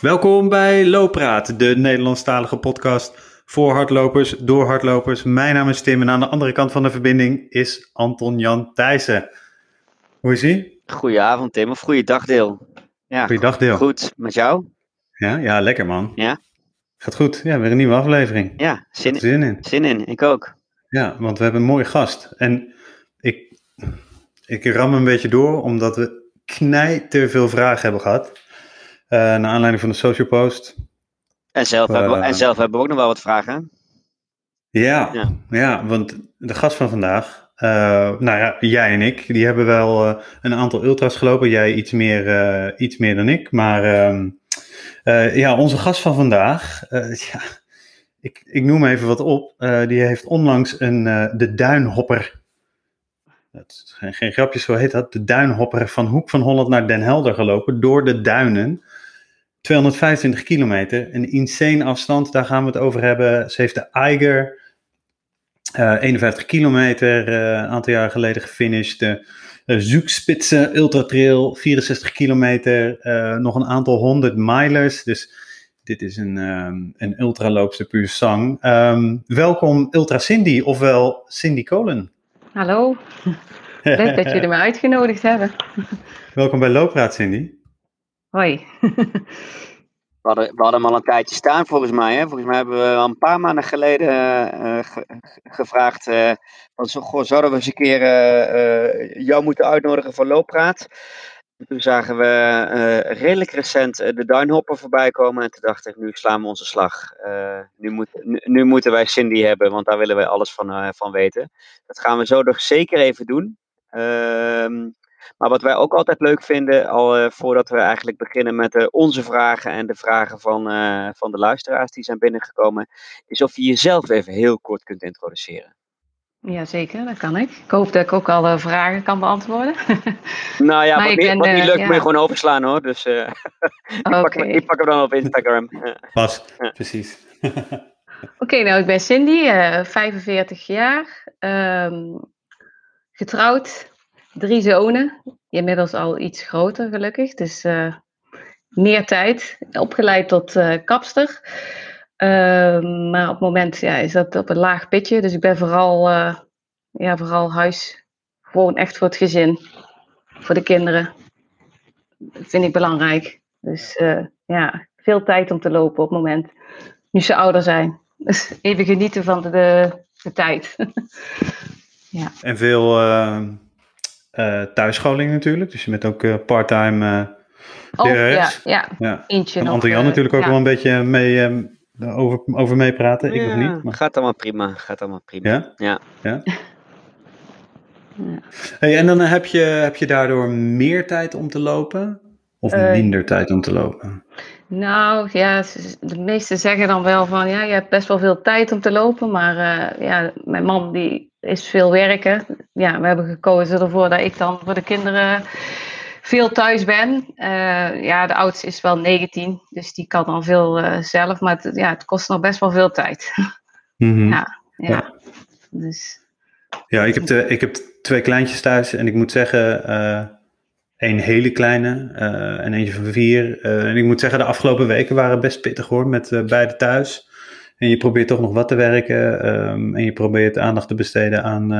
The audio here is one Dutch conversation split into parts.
Welkom bij Loopraad, de Nederlandstalige podcast voor hardlopers, door hardlopers. Mijn naam is Tim en aan de andere kant van de verbinding is Anton Jan Thijssen. Hoe is ie? Goedenavond Tim, of goeiedag Deel. Ja, goeiedag Deel. Goed, met jou? Ja, ja, lekker man. Ja? Gaat goed, ja, weer een nieuwe aflevering. Ja, zin, zin in. Zin in, ik ook. Ja, want we hebben een mooie gast. En ik, ik ram een beetje door, omdat we knij te veel vragen hebben gehad. Uh, naar aanleiding van de social post. En zelf, hebben we, en zelf hebben we ook nog wel wat vragen. Ja, ja, ja. want de gast van vandaag, uh, nou ja, jij en ik, die hebben wel een aantal ultras gelopen. Jij iets meer, iets meer dan ik. Maar ehm, ja, onze gast van vandaag, ja, ik, ik noem even wat op. die heeft onlangs een, de Duinhopper is geen, geen grapje, zo heet dat. De duinhopper van Hoek van Holland naar Den Helder gelopen door de duinen. 225 kilometer, een insane afstand, daar gaan we het over hebben. Ze heeft de Eiger, uh, 51 kilometer, uh, een aantal jaar geleden gefinished. De uh, Zoekspitse Ultra Trail, 64 kilometer, nog een aantal honderd milers. Dus dit is een, um, een ultraloopster puur sang. Um, welkom Ultra Cindy, ofwel Cindy Kolen. Hallo, leuk dat jullie me uitgenodigd hebben. Welkom bij Loopraad, Cindy. Hoi. we, hadden, we hadden hem al een tijdje staan, volgens mij. Hè? Volgens mij hebben we al een paar maanden geleden uh, ge gevraagd: uh, van, goh, zouden we eens een keer jou moeten uitnodigen voor Loopraad? Toen zagen we redelijk recent de Duinhopper voorbij komen. En toen dacht ik, nu slaan we onze slag. Nu, moet, nu, nu, moeten wij Cindy hebben, want daar willen wij alles van, van weten. Dat gaan we zo nog zeker even doen. Ehm, maar wat wij ook altijd leuk vinden, al voordat we eigenlijk beginnen met onze vragen en de vragen van, van de luisteraars die zijn binnengekomen, is of je jezelf even heel kort kunt introduceren. Jazeker, dat kan ik. Ik hoop dat ik ook al uh, vragen kan beantwoorden. nou ja, wat, ben, wat niet lukt, uh, moet je gewoon overslaan hoor. Dus uh, ik, okay. pak, ik, pak, hem dan op Instagram. Pas, precies. Oké, okay, nou ik ben Cindy, 45 jaar, um, getrouwd, drie zonen, inmiddels al iets groter gelukkig, dus meer tijd, opgeleid tot kapster. Uh, maar op het moment ja, is dat op een laag pitje. Dus ik ben vooral, uh, ja, vooral huis. Gewoon echt voor het gezin. Voor de kinderen. Dat vind ik belangrijk. Dus ja, veel tijd om te lopen op het moment. Nu ze ouder zijn. Dus even genieten van de, de, tijd. ja. En veel thuisscholing natuurlijk. Dus je bent ook parttime Oh, ja, ja, ja. Eentje en natuurlijk ook ja. wel een beetje mee ehm, over, over meepraten? Ik ja, nog niet. Maar... Gaat allemaal prima. Gaat allemaal prima. Ja? Ja. ja? ja. Hey, en dan heb je, heb je daardoor meer tijd om te lopen? Of uh, minder tijd om te lopen? Nou ja, de meesten zeggen dan wel van ja, je hebt best wel veel tijd om te lopen. Maar uh, ja, mijn man die is veel werken. Ja, we hebben gekozen ervoor dat ik dan voor de kinderen veel thuis ben. Uh, ja, de oudste is wel 19, dus die kan al veel uh, zelf, maar het, ja, het kost nog best wel veel tijd. Mm -hmm. ja, ja, ja. Dus. Ja, ik heb, de, ik heb twee kleintjes thuis en ik moet zeggen, uh, één hele kleine en eentje van vier. en ik moet zeggen, de afgelopen weken waren best pittig hoor, met beide thuis. En je probeert toch nog wat te werken um, en je probeert aandacht te besteden aan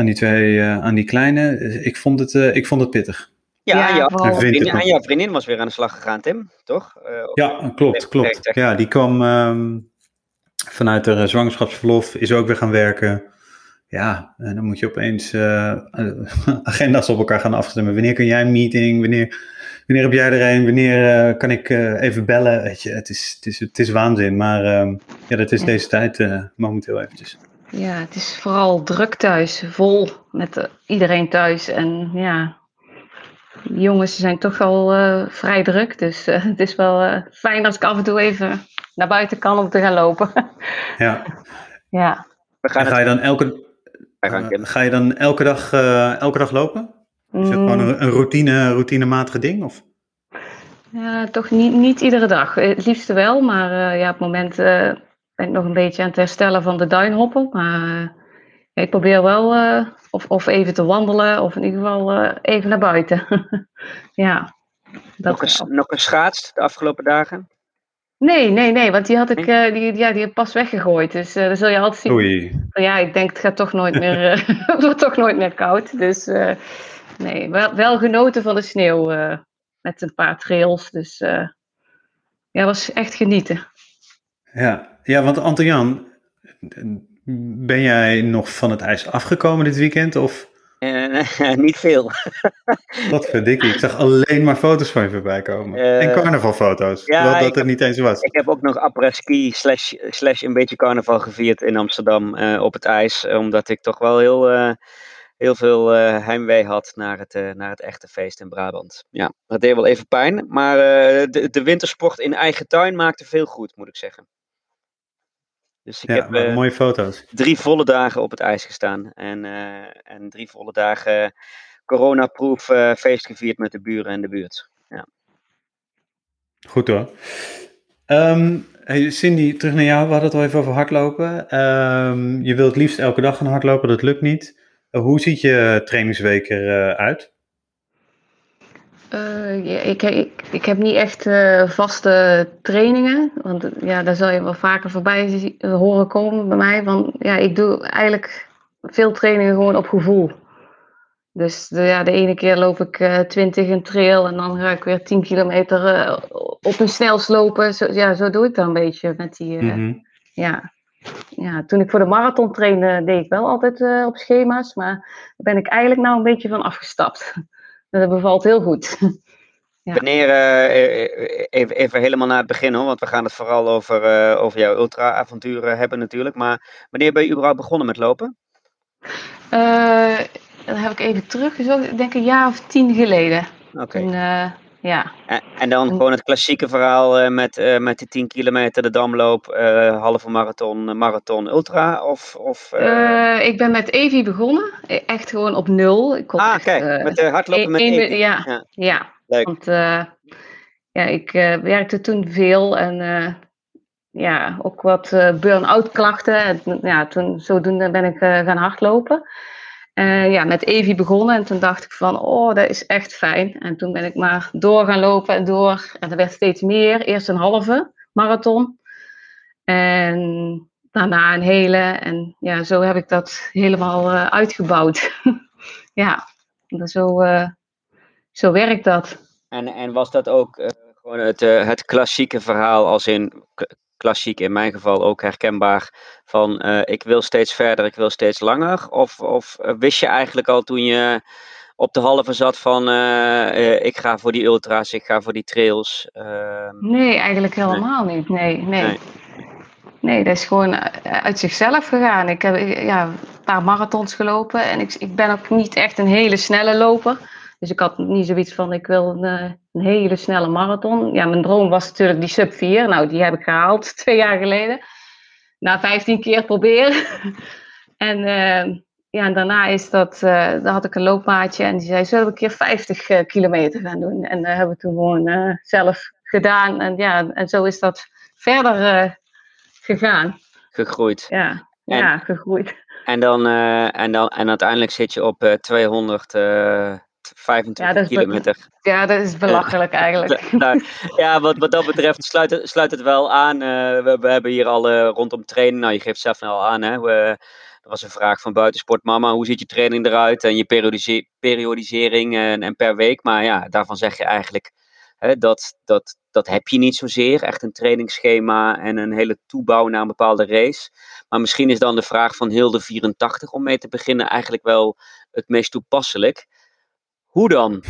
aan die twee, uh, aan die kleine. Ik vond het, uh, ik vond het pittig. Ja, ja, ja jouw vriendin, en jouw vriendin was weer aan de slag gegaan, Tim, toch? Uh, ja, klopt, klopt. Ja, die kwam um, vanuit de zwangerschapsverlof, is ook weer gaan werken. Ja, en dan moet je opeens agenda's op elkaar gaan afstemmen. Wanneer kun jij een meeting? Wanneer, wanneer heb jij er een? Wanneer kan ik even bellen? Weet je, het is, het is, het is waanzin, maar um, ja, dat is deze tijd momenteel eventjes. Ja, het is vooral druk thuis, vol met iedereen thuis. En ja, de jongens zijn toch wel uh, vrij druk. Dus uh, het is wel fijn als ik af en toe even naar buiten kan om te gaan lopen. ja. ja. En ga je dan elke, ga je dan elke, dag, elke dag lopen? Is dat gewoon een, een routine, routinematige ding? Of? Ja, toch niet, niet iedere dag. Het liefste wel, maar ja, op het moment ben ik nog een beetje aan het herstellen van de duinhoppen. Maar uh, ik probeer wel uh, of, of even te wandelen of in ieder geval uh, even naar buiten. ja. nog, een, nog schaats de afgelopen dagen? Nee, nee, nee, want die had ik uh, die, ja, die pas weggegooid. Dus uh, dan zul je altijd zien. Oei. Ja, ik denk het gaat toch nooit meer, uh, het wordt toch nooit meer koud. Dus nee, wel, wel genoten van de sneeuw met een paar trails. Dus ja, was echt genieten. Ja, ja want Anton-Jan, ben jij nog van het ijs afgekomen dit weekend? Of? Uh, niet veel. Wat verdikkie. Ik zag alleen maar foto's van je voorbij komen. Uh, en carnavalfoto's. Ja, dat het niet eens was. Ik heb ook nog après-ski slash, slash een beetje carnaval gevierd in Amsterdam uh, op het ijs. Omdat ik toch wel heel, heel veel heimwee had naar het, naar het echte feest in Brabant. Ja, dat deed wel even pijn. Maar de, de wintersport in eigen tuin maakte veel goed, moet ik zeggen. Dus ik ja, heb mooie foto's. drie volle dagen op het ijs gestaan. En, en drie volle dagen coronaproof feest gevierd met de buren en de buurt. Ja. Goed hoor. Um, hey Cindy, terug naar jou. We hadden het al even over hardlopen. Um, je wilt liefst elke dag gaan hardlopen, dat lukt niet. Hoe ziet je trainingsweek eruit? Uh, ik, ik, ik heb niet echt uh, vaste trainingen, want ja, daar zal je wel vaker voorbij horen komen bij mij. Want ja, ik doe eigenlijk veel trainingen gewoon op gevoel. Dus de, ja, de ene keer loop ik uh, 20 in trail en dan ga ik weer 10 kilometer op een snelslopen. Zo, ja, zo doe ik dan een beetje met die. Mm -hmm. ja. Ja, toen ik voor de marathon trainde, deed ik wel altijd op schema's, maar daar ben ik eigenlijk nou een beetje van afgestapt. Dat bevalt heel goed. Ja. Wanneer, uh, even, even, helemaal naar het begin hoor, want we gaan het vooral over, uh, over jouw ultra-avonturen hebben natuurlijk. Maar wanneer ben je überhaupt begonnen met lopen? Dan heb ik even teruggezocht, ik denk een jaar of tien geleden. Oké. Ja. En, en, dan gewoon het klassieke verhaal met, met die 10 kilometer, de damloop, halve marathon, marathon, ultra? Of, of, ik ben met Evi begonnen, echt gewoon op nul. Ik kon ah, kijk, met hardlopen met Evi. Ja, ja. ja. Want uh, ja, ik uh, werkte toen veel en uh, ja, ook wat burn-out klachten. En, ja, toen, zodoende ben ik gaan hardlopen. Ja, met Evi begonnen en toen dacht ik van, oh, dat is echt fijn. En toen ben ik maar door gaan lopen en door. En er werd steeds meer. Eerst een halve marathon. En daarna een hele. En ja, zo heb ik dat helemaal uitgebouwd. ja, zo zo werkt dat. En, en was dat ook gewoon het, het klassieke verhaal, als in klassiek in mijn geval ook herkenbaar, van uh, ik wil steeds verder, ik wil steeds langer? Of, of wist je eigenlijk al toen je op de halve zat van ik ga voor die ultra's, ik ga voor die trails? Ehm, nee, eigenlijk helemaal niet. Nee, nee. nee. Nee, dat is gewoon uit zichzelf gegaan. Ik heb ja, een paar marathons gelopen en ik, ik ben ook niet echt een hele snelle loper. Dus ik had niet zoiets van, ik wil een, eh, een, hele snelle marathon. Ja, mijn droom was natuurlijk die sub 4. Nou, die heb ik gehaald twee jaar geleden. Na 15 keer proberen. en uh, ja, en daarna is dat, uh, daar had ik een loopmaatje en die zei, zullen we een keer 50 kilometer gaan doen? En dat hebben we toen gewoon zelf gedaan. En ja, en zo is dat verder gegaan. Gegroeid. Ja, ja gegroeid. En dan, en dan en uiteindelijk zit je op 200 25 ja, kilometer. Ja, dat is belachelijk eigenlijk. nou, ja, wat, wat dat betreft sluit het, sluit het wel aan. Uh, we, we, hebben hier al uh, rondom training, nou je geeft zelf nou al aan, hè. We, er was een vraag van buitensport, mama, hoe ziet je training eruit? En je periodisering en, en, per week. Maar ja, daarvan zeg je eigenlijk, hè, dat, dat, dat heb je niet zozeer. Echt een trainingsschema en een hele toebouw naar een bepaalde race. Maar misschien is dan de vraag van Hilde 84 om mee te beginnen eigenlijk wel het meest toepasselijk. Hoe dan?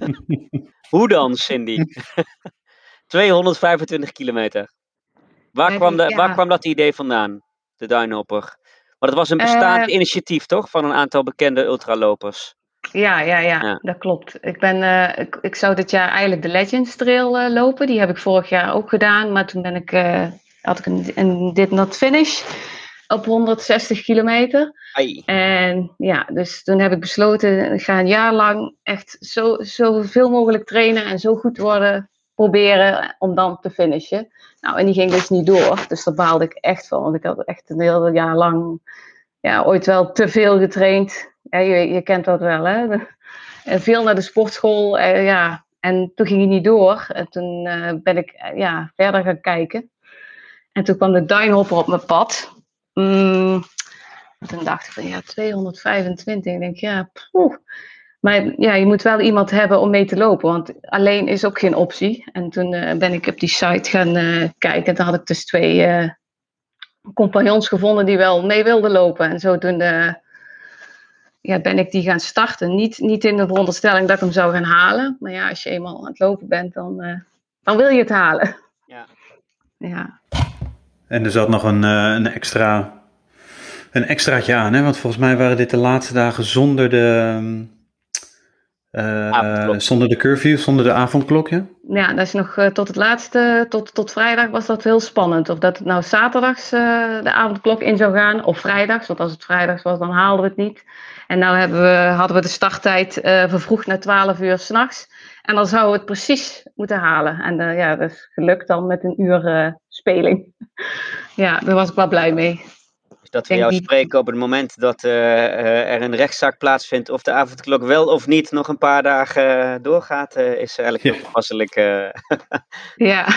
Hoe dan, Cindy? 225 kilometer. Waar, kwam, de, waar kwam dat idee vandaan, de Duinhopper? Want het was een bestaand uh, initiatief, toch? Van een aantal bekende ultralopers. Ja, ja, ja, ja, dat klopt. Ik, ben, uh, ik, ik, zou dit jaar eigenlijk de Legends Trail uh, lopen. Die heb ik vorig jaar ook gedaan. Maar toen ben ik, had ik een, een Did Not Finish op 160 kilometer. En ja, dus toen heb ik besloten, ik ga een jaar lang echt zo, zoveel mogelijk trainen en zo goed worden proberen om dan te finishen. Nou, en die ging dus niet door. Dus daar baalde ik echt van, want ik had echt een heel jaar lang, ja, ooit wel te veel getraind. Ja, je, je kent dat wel, hè? En veel naar de sportschool, eh, ja, en toen ging hij niet door. En toen ben ik ja, verder gaan kijken. En toen kwam de duinhopper op mijn pad. Mm, toen dacht ik van ja, 225. Ik denk ja, poeh. Maar ja, je moet wel iemand hebben om mee te lopen, want alleen is ook geen optie. En toen uh, ben ik op die site gaan uh, kijken. En toen had ik dus twee uh, compagnons gevonden die wel mee wilden lopen. En zo toen ja, ben ik die gaan starten. Niet, niet in de veronderstelling dat ik hem zou gaan halen. Maar ja, als je eenmaal aan het lopen bent, dan, dan wil je het halen. Ja. ja. En er zat nog een, een extra een extraatje aan, hè? want volgens mij waren dit de laatste dagen zonder de, uh, zonder de curfew, zonder de avondklok, ja? Ja, dat is nog uh, tot het laatste, tot, tot vrijdag was dat heel spannend. Of dat het nou zaterdags uh, de avondklok in zou gaan, of vrijdags. Want als het vrijdags was, dan haalden we het niet. En nu hebben we, hadden we de starttijd vervroegd naar 12 uur s'nachts. En dan zouden we het precies moeten halen. En ja, dat is gelukt dan met een uur speling. ja, daar was ik wel blij mee dat we jou spreken op het moment dat uh, er een rechtszaak plaatsvindt of de avondklok wel of niet nog een paar dagen eh, doorgaat, uh, is eigenlijk heel toepasselijk. ja.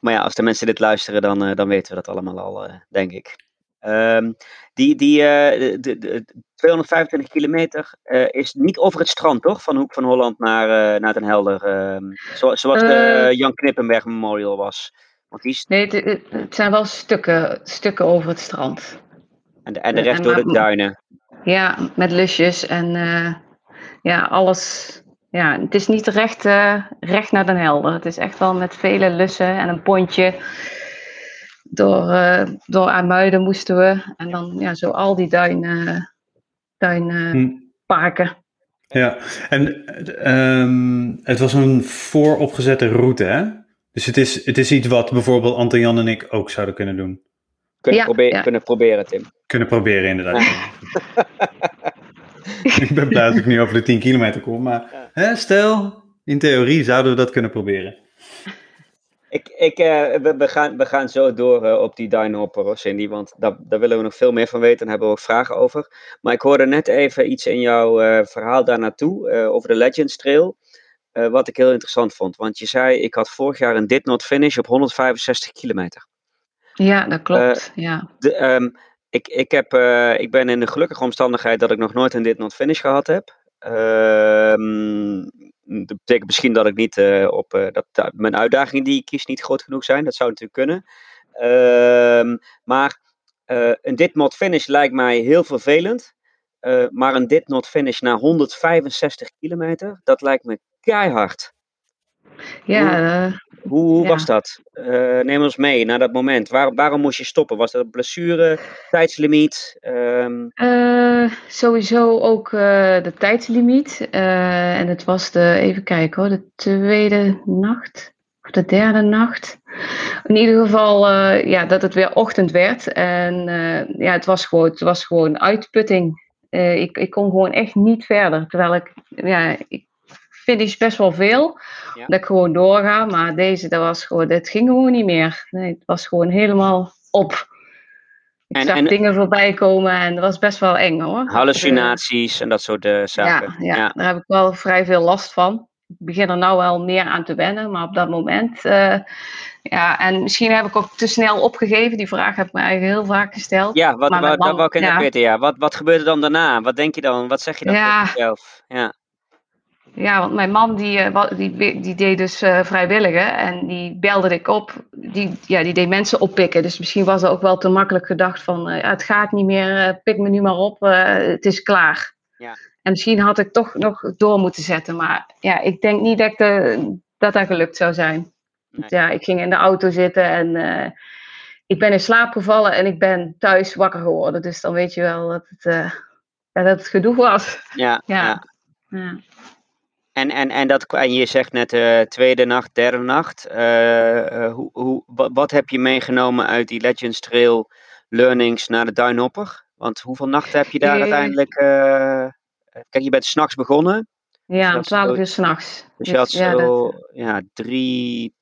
maar ja, als de mensen dit luisteren, dan, dan weten we dat allemaal al, denk ik. Um, die die de, de, de 225 kilometer is niet over het strand, toch? Van Hoek van Holland naar, naar Den Helder. Ehm, zo, zoals de Jan Knippenberg Memorial was. Nee, het, zijn wel stukken, stukken over het strand. En de, en de rest door de duinen. Ja, met lusjes en uh, ja, alles. Ja, het is niet recht, uh, recht naar Den Helder. Het is echt wel met vele lussen en een pontje. Door, uh, door Amuiden moesten we. En dan ja, zo al die duinen, duinen hm. parken. Ja, en um, het was een vooropgezette route, hè? Dus het is, het is iets wat bijvoorbeeld Anton Jan en ik ook zouden kunnen doen. Kunnen, proberen, kunnen proberen, Tim. Kunnen proberen, inderdaad. ik ben blij dat ik nu over de 10 kilometer kom, maar hè, stel, in theorie zouden we dat kunnen proberen. Ik, ik, uh, we, we, gaan, we gaan zo door uh, op die Dynhopper, Cindy, want daar, daar willen we nog veel meer van weten en hebben we ook vragen over. Maar ik hoorde net even iets in jouw uh, verhaal daar naartoe, over de Legends Trail. Wat ik heel interessant vond. Want je zei, ik had vorig jaar een did not finish op 165 kilometer. Ja, dat klopt. Ja. De, um, ik, ik, heb, ik ben in de gelukkige omstandigheid dat ik nog nooit een did not finish gehad heb. Um, dat betekent misschien dat ik niet op dat, dat, mijn uitdagingen die ik kies niet groot genoeg zijn. Dat zou natuurlijk kunnen. Um, maar een dit not finish lijkt mij heel vervelend. Maar een dit not finish na 165 kilometer, dat lijkt me keihard. Ja. Hoe, uh, hoe, was dat? Uh, neem ons mee naar dat moment. Waar, waarom moest je stoppen? Was dat een blessure, tijdslimiet? Um... sowieso ook de tijdslimiet. en het was de, even kijken hoor, de tweede nacht. Of de derde nacht. In ieder geval ja, dat het weer ochtend werd. En ja, het was gewoon, het was gewoon uitputting. ik, ik kon gewoon echt niet verder. Terwijl ik, ja, ik finish best wel veel. Dat ik gewoon doorga. Maar deze, dat was gewoon, dit ging gewoon niet meer. Nee, het was gewoon helemaal op. Ik en, zag en, dingen voorbij komen en dat was best wel eng hoor. Hallucinaties en dat soort uh, zaken. Ja, ja, daar heb ik wel vrij veel last van. Ik begin er nou wel meer aan te wennen, maar op dat moment. Uh, ja, en misschien heb ik ook te snel opgegeven. Die vraag heb ik me eigenlijk heel vaak gesteld. Ja, wat, wat, man, wat, ja. Weten, ja. Wat, wat gebeurde dan daarna? Wat denk je dan? Wat zeg je dan ja. tegen jezelf? Ja. Ja, want mijn man die, eh, die, die deed dus uh, vrijwilligen en die belde ik op. Die, ja, die deed mensen oppikken. Dus misschien was dat ook wel te makkelijk gedacht van uh, het gaat niet meer, pik me nu maar op, het is klaar. Ja. En misschien had ik toch nog door moeten zetten. Maar ja, ik denk niet dat de, dat, dat gelukt zou zijn. Nee. Ja, ik ging in de auto zitten en ik ben in slaap gevallen en ik ben thuis wakker geworden. Dus dan weet je wel dat het, ja, dat het genoeg was. ja. ja. ja. En, en, en, dat, en je zegt net uh, tweede nacht, derde nacht. Uh, uh, hoe, hoe, wat, wat, heb je meegenomen uit die Legends Trail learnings naar de Duinhopper? Want hoeveel nachten heb je daar uiteindelijk... kijk, je bent s'nachts begonnen. Ja, om twaalf uur s'nachts. Dus je had dus, zo ja, drie,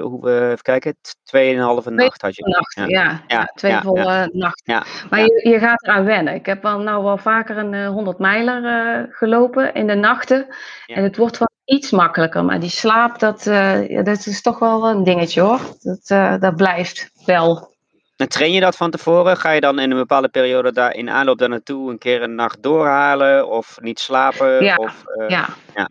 hoe, even kijken, tweeënhalve nacht had je. Nacht, ja. Ja, ja, twee ja, volle nachten. Maar je, je gaat eraan wennen. Ik heb al nou wel vaker een uh, 100 mijler uh, gelopen in de nachten. En het wordt wel iets makkelijker. Maar die slaap, dat, uh, dat is toch wel een dingetje hoor. Dat, dat blijft wel. En train je dat van tevoren? Ga je dan in een bepaalde periode daar in aanloop daar naartoe een keer een nacht doorhalen of niet slapen? Ja, of, ja. ja.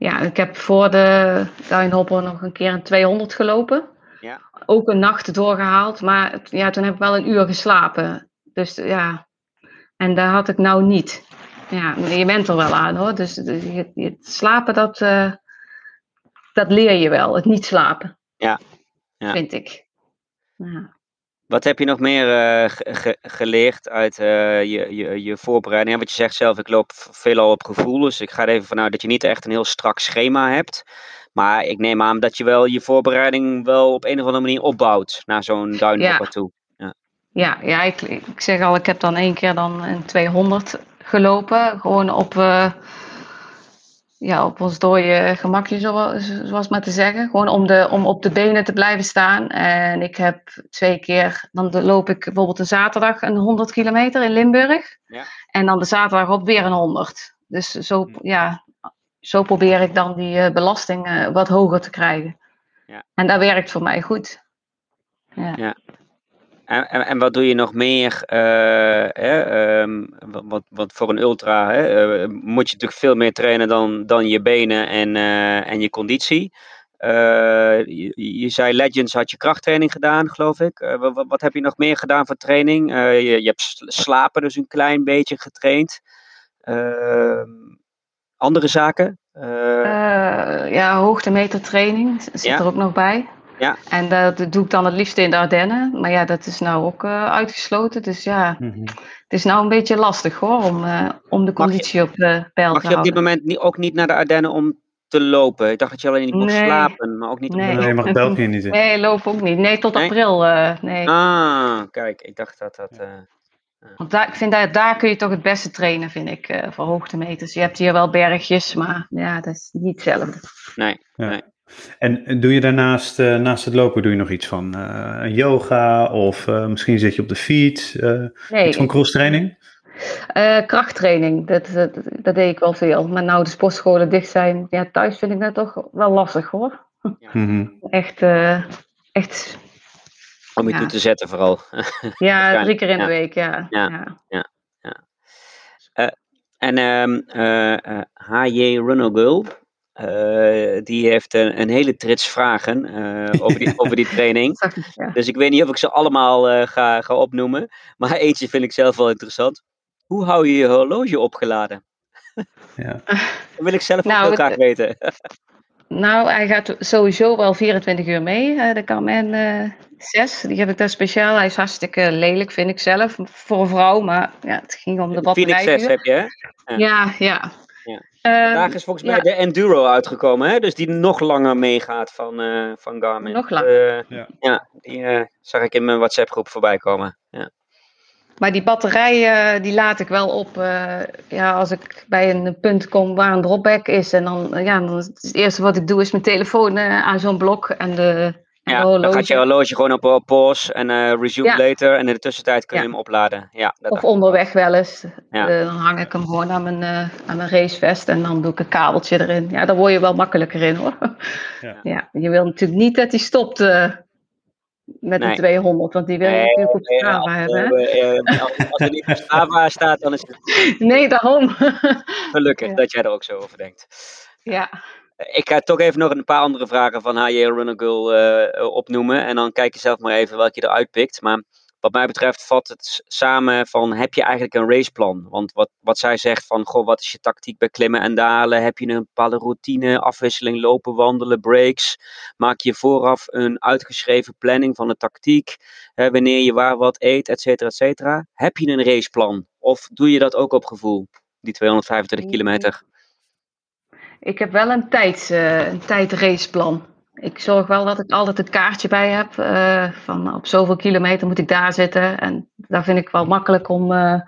Ja, ik heb voor de Duinhopper nog een keer een 200 gelopen. Ja. Ook een nacht doorgehaald, maar ja, toen heb ik wel een uur geslapen. Dus ja, en daar had ik nou niet. Ja, je bent er wel aan hoor. Dus het slapen, dat, uh, dat leer je wel. Het niet slapen. Ja. ja. Vind ik. Ja. Wat heb je nog meer uh, ge geleerd uit uh, je, je, je voorbereiding? wat je zegt zelf, ik loop veelal op gevoel. Dus ik ga er even vanuit dat je niet echt een heel strak schema hebt. Maar ik neem aan dat je wel je voorbereiding wel op een of andere manier opbouwt naar zo'n duinhopper ja. toe. Ja, ja, ja ik, ik zeg al, ik heb dan één keer dan een 200 gelopen. Gewoon op... Uh, ja, op ons dode gemakje, zoals maar te zeggen. Gewoon om, de, om op de benen te blijven staan. En ik heb twee keer, dan loop ik bijvoorbeeld een zaterdag een 100 kilometer in Limburg. Ja. En dan de zaterdag op weer een 100. Dus zo, hm. ja, zo probeer ik dan die uh, belasting wat hoger te krijgen. Ja. En dat werkt voor mij goed. Ja. ja. En, en, en, wat doe je nog meer? Uh, hè, um, wat, wat voor een ultra hè, uh, moet je natuurlijk veel meer trainen dan, dan je benen en, uh, en je conditie. Je, je, zei Legends had je krachttraining gedaan, geloof ik. Wat, wat, heb je nog meer gedaan voor training? Je, je, hebt slapen dus een klein beetje getraind. Ehm, andere zaken? ja, hoogtemeter training zit ja. er ook nog bij. Ja. En dat doe ik dan het liefst in de Ardennen. Maar ja, dat is nou ook uh, uitgesloten. Dus ja, mm -hmm. het is nou een beetje lastig hoor, om, uh, om de conditie je, op de peil te houden. Mag je op dit moment niet, ook niet naar de Ardennen om te lopen? Ik dacht dat je alleen niet mocht nee. slapen, maar ook niet... Nee, nee mag België niet in. Nee, loop ook niet. Nee, tot nee? april. Uh, nee. Ah, kijk, ik dacht dat dat... Want daar, ik vind dat, daar kun je toch het beste trainen, vind ik, uh, voor hoogtemeters. Je hebt hier wel bergjes, maar ja, dat is niet hetzelfde. Nee, ja. nee. En doe je daarnaast, uh, naast het lopen, doe je nog iets van uh, yoga of uh, misschien zit je op de fiets? nee, iets van crosstraining? krachttraining, dat, dat, dat, deed ik wel veel. Maar nou de sportscholen dicht zijn, ja, thuis vind ik dat toch wel lastig hoor. Ja. Mm-hmm. Echt, echt. Om je ja. toe te zetten vooral. ja, drie keer in de week, ja. Ja, ja. ja. en um, HJ Runner Girl, uh, die heeft een, een, hele trits vragen uh, over, die, over die training. Dus ik weet niet of ik ze allemaal uh, ga, ga opnoemen. Maar eentje vind ik zelf wel interessant. Hoe hou je je horloge opgeladen? ja. Dat wil ik zelf nou, ook heel graag weten. nou, hij gaat sowieso wel 24 uur mee, de Carmen 6. Die heb ik daar speciaal. Hij is hartstikke lelijk, vind ik zelf, voor een vrouw. Maar ja, het ging om de batterij. Phoenix 6 heb je, hè? Ja, ja. ja. Vandaag ehm, is volgens mij de Enduro uitgekomen, hè? dus die nog langer meegaat van, uh, van Garmin. Nog langer? Uh, ja. ja. die uh, zag ik in mijn WhatsApp groep voorbij komen. Ja. Maar die batterij die laat ik wel op ja, als ik bij een punt kom waar een dropback is. En dan, ja, dan is het eerste wat ik doe is mijn telefoon aan zo'n blok en de ja, dan gaat je horloge gewoon op, op pause en uh, resume later. En in de tussentijd kun je hem opladen. Ja, dat of onderweg wel eens. Uh, dan hang ik hem gewoon aan mijn, uh, aan mijn racevest en dan doe ik een kabeltje erin. Ja, daar word je wel makkelijker in hoor. Ja, ja je wil natuurlijk niet dat hij stopt met nee. de 200, want die wil je nee, natuurlijk op Strava nee, hebben. Als, als er niet op Strava staat, dan is het... Nee, daarom. Gelukkig dat jij er ook zo over denkt. Ja. Ik ga toch even nog een paar andere vragen van HJ Runner Girl uh, opnoemen. En dan kijk je zelf maar even welke je eruit pikt. Maar wat mij betreft vat het samen van heb je eigenlijk een raceplan? Want wat, wat zij zegt van goh, wat is je tactiek bij klimmen en dalen? Heb je een bepaalde routine, afwisseling, lopen, wandelen, breaks? Maak je vooraf een uitgeschreven planning van de tactiek? Hè, wanneer je waar wat eet, et cetera, et cetera. Heb je een raceplan? Of doe je dat ook op gevoel? Die 225 kilometer. Ik heb wel een, tijds, uh, een tijdraceplan. Ik zorg wel dat ik altijd het kaartje bij heb. Uh, van op zoveel kilometer moet ik daar zitten. En daar vind ik wel makkelijk om, uh,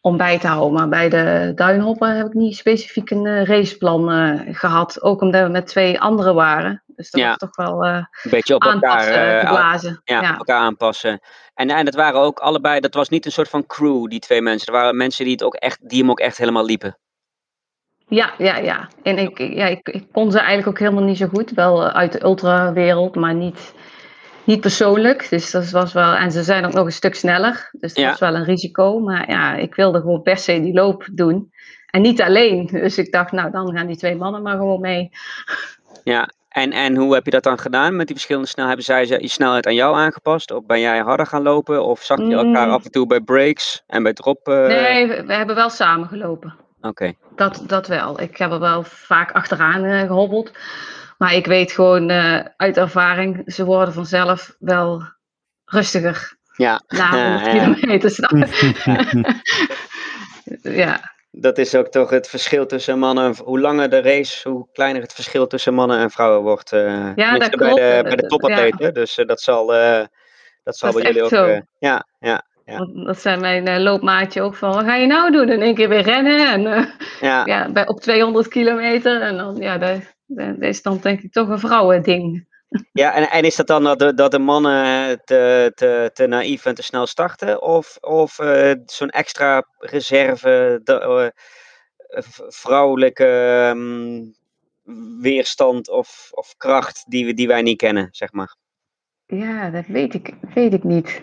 om bij te houden. Maar bij de duinhoppen heb ik niet specifiek een raceplan gehad. Ook omdat we met twee anderen waren. Dus dat Ja. was toch wel eh, Een beetje op elkaar, eh, blazen. ja, Ja. elkaar aanpassen. En, en dat waren ook allebei, dat was niet een soort van crew, die twee mensen. Er waren mensen die, het ook echt, die hem ook echt helemaal liepen. Ja, ja, ja. En ik, ja, ik, ik kon ze eigenlijk ook helemaal niet zo goed. Wel eh, uit de ultrawereld, maar niet, niet persoonlijk. Dus dat was wel. En ze zijn ook nog een stuk sneller. Dus dat Ja. was wel een risico. Maar ja, ik wilde gewoon per se die loop doen. En niet alleen. Dus ik dacht, nou, dan gaan die twee mannen maar gewoon mee. Ja, en, en hoe heb je dat dan gedaan met die verschillende snelheden? Hebben zij ze- je snelheid aan jou aangepast? Of ben jij harder gaan lopen? Of zag je elkaar Mm. af en toe bij breaks en bij drop? eh, Nee, we, we hebben wel samen gelopen. Oké, Dat, dat wel. Ik heb er wel vaak achteraan eh, gehobbeld. Maar ik weet gewoon eh, uit ervaring, ze worden vanzelf wel rustiger ja. na 100 Ja, ja. kilometer. ja, Dat is ook toch het verschil tussen mannen en Hoe langer de race, hoe kleiner het verschil tussen mannen en vrouwen wordt. eh tenminste dat bij klopt. de, bij de topatleten. Dus eh, dat zal, eh, dat zal Dat bij jullie ook... eh, ja, ja, ja, dat zijn mijn eh, loopmaatje ook van, wat ga je nou doen? In één keer weer rennen en eh, ja. ja, bij, op 200 kilometer. En dan, ja, dat, dat is dan denk ik toch een vrouwending. Ja, en, en is dat dan dat de, dat de mannen te, te, te naïef en te snel starten? Of, of eh, zo'n extra reserve, de, eh, vrouwelijke ehm, weerstand of, of kracht die, we, die wij niet kennen, zeg maar? Ja, dat weet ik, weet ik niet.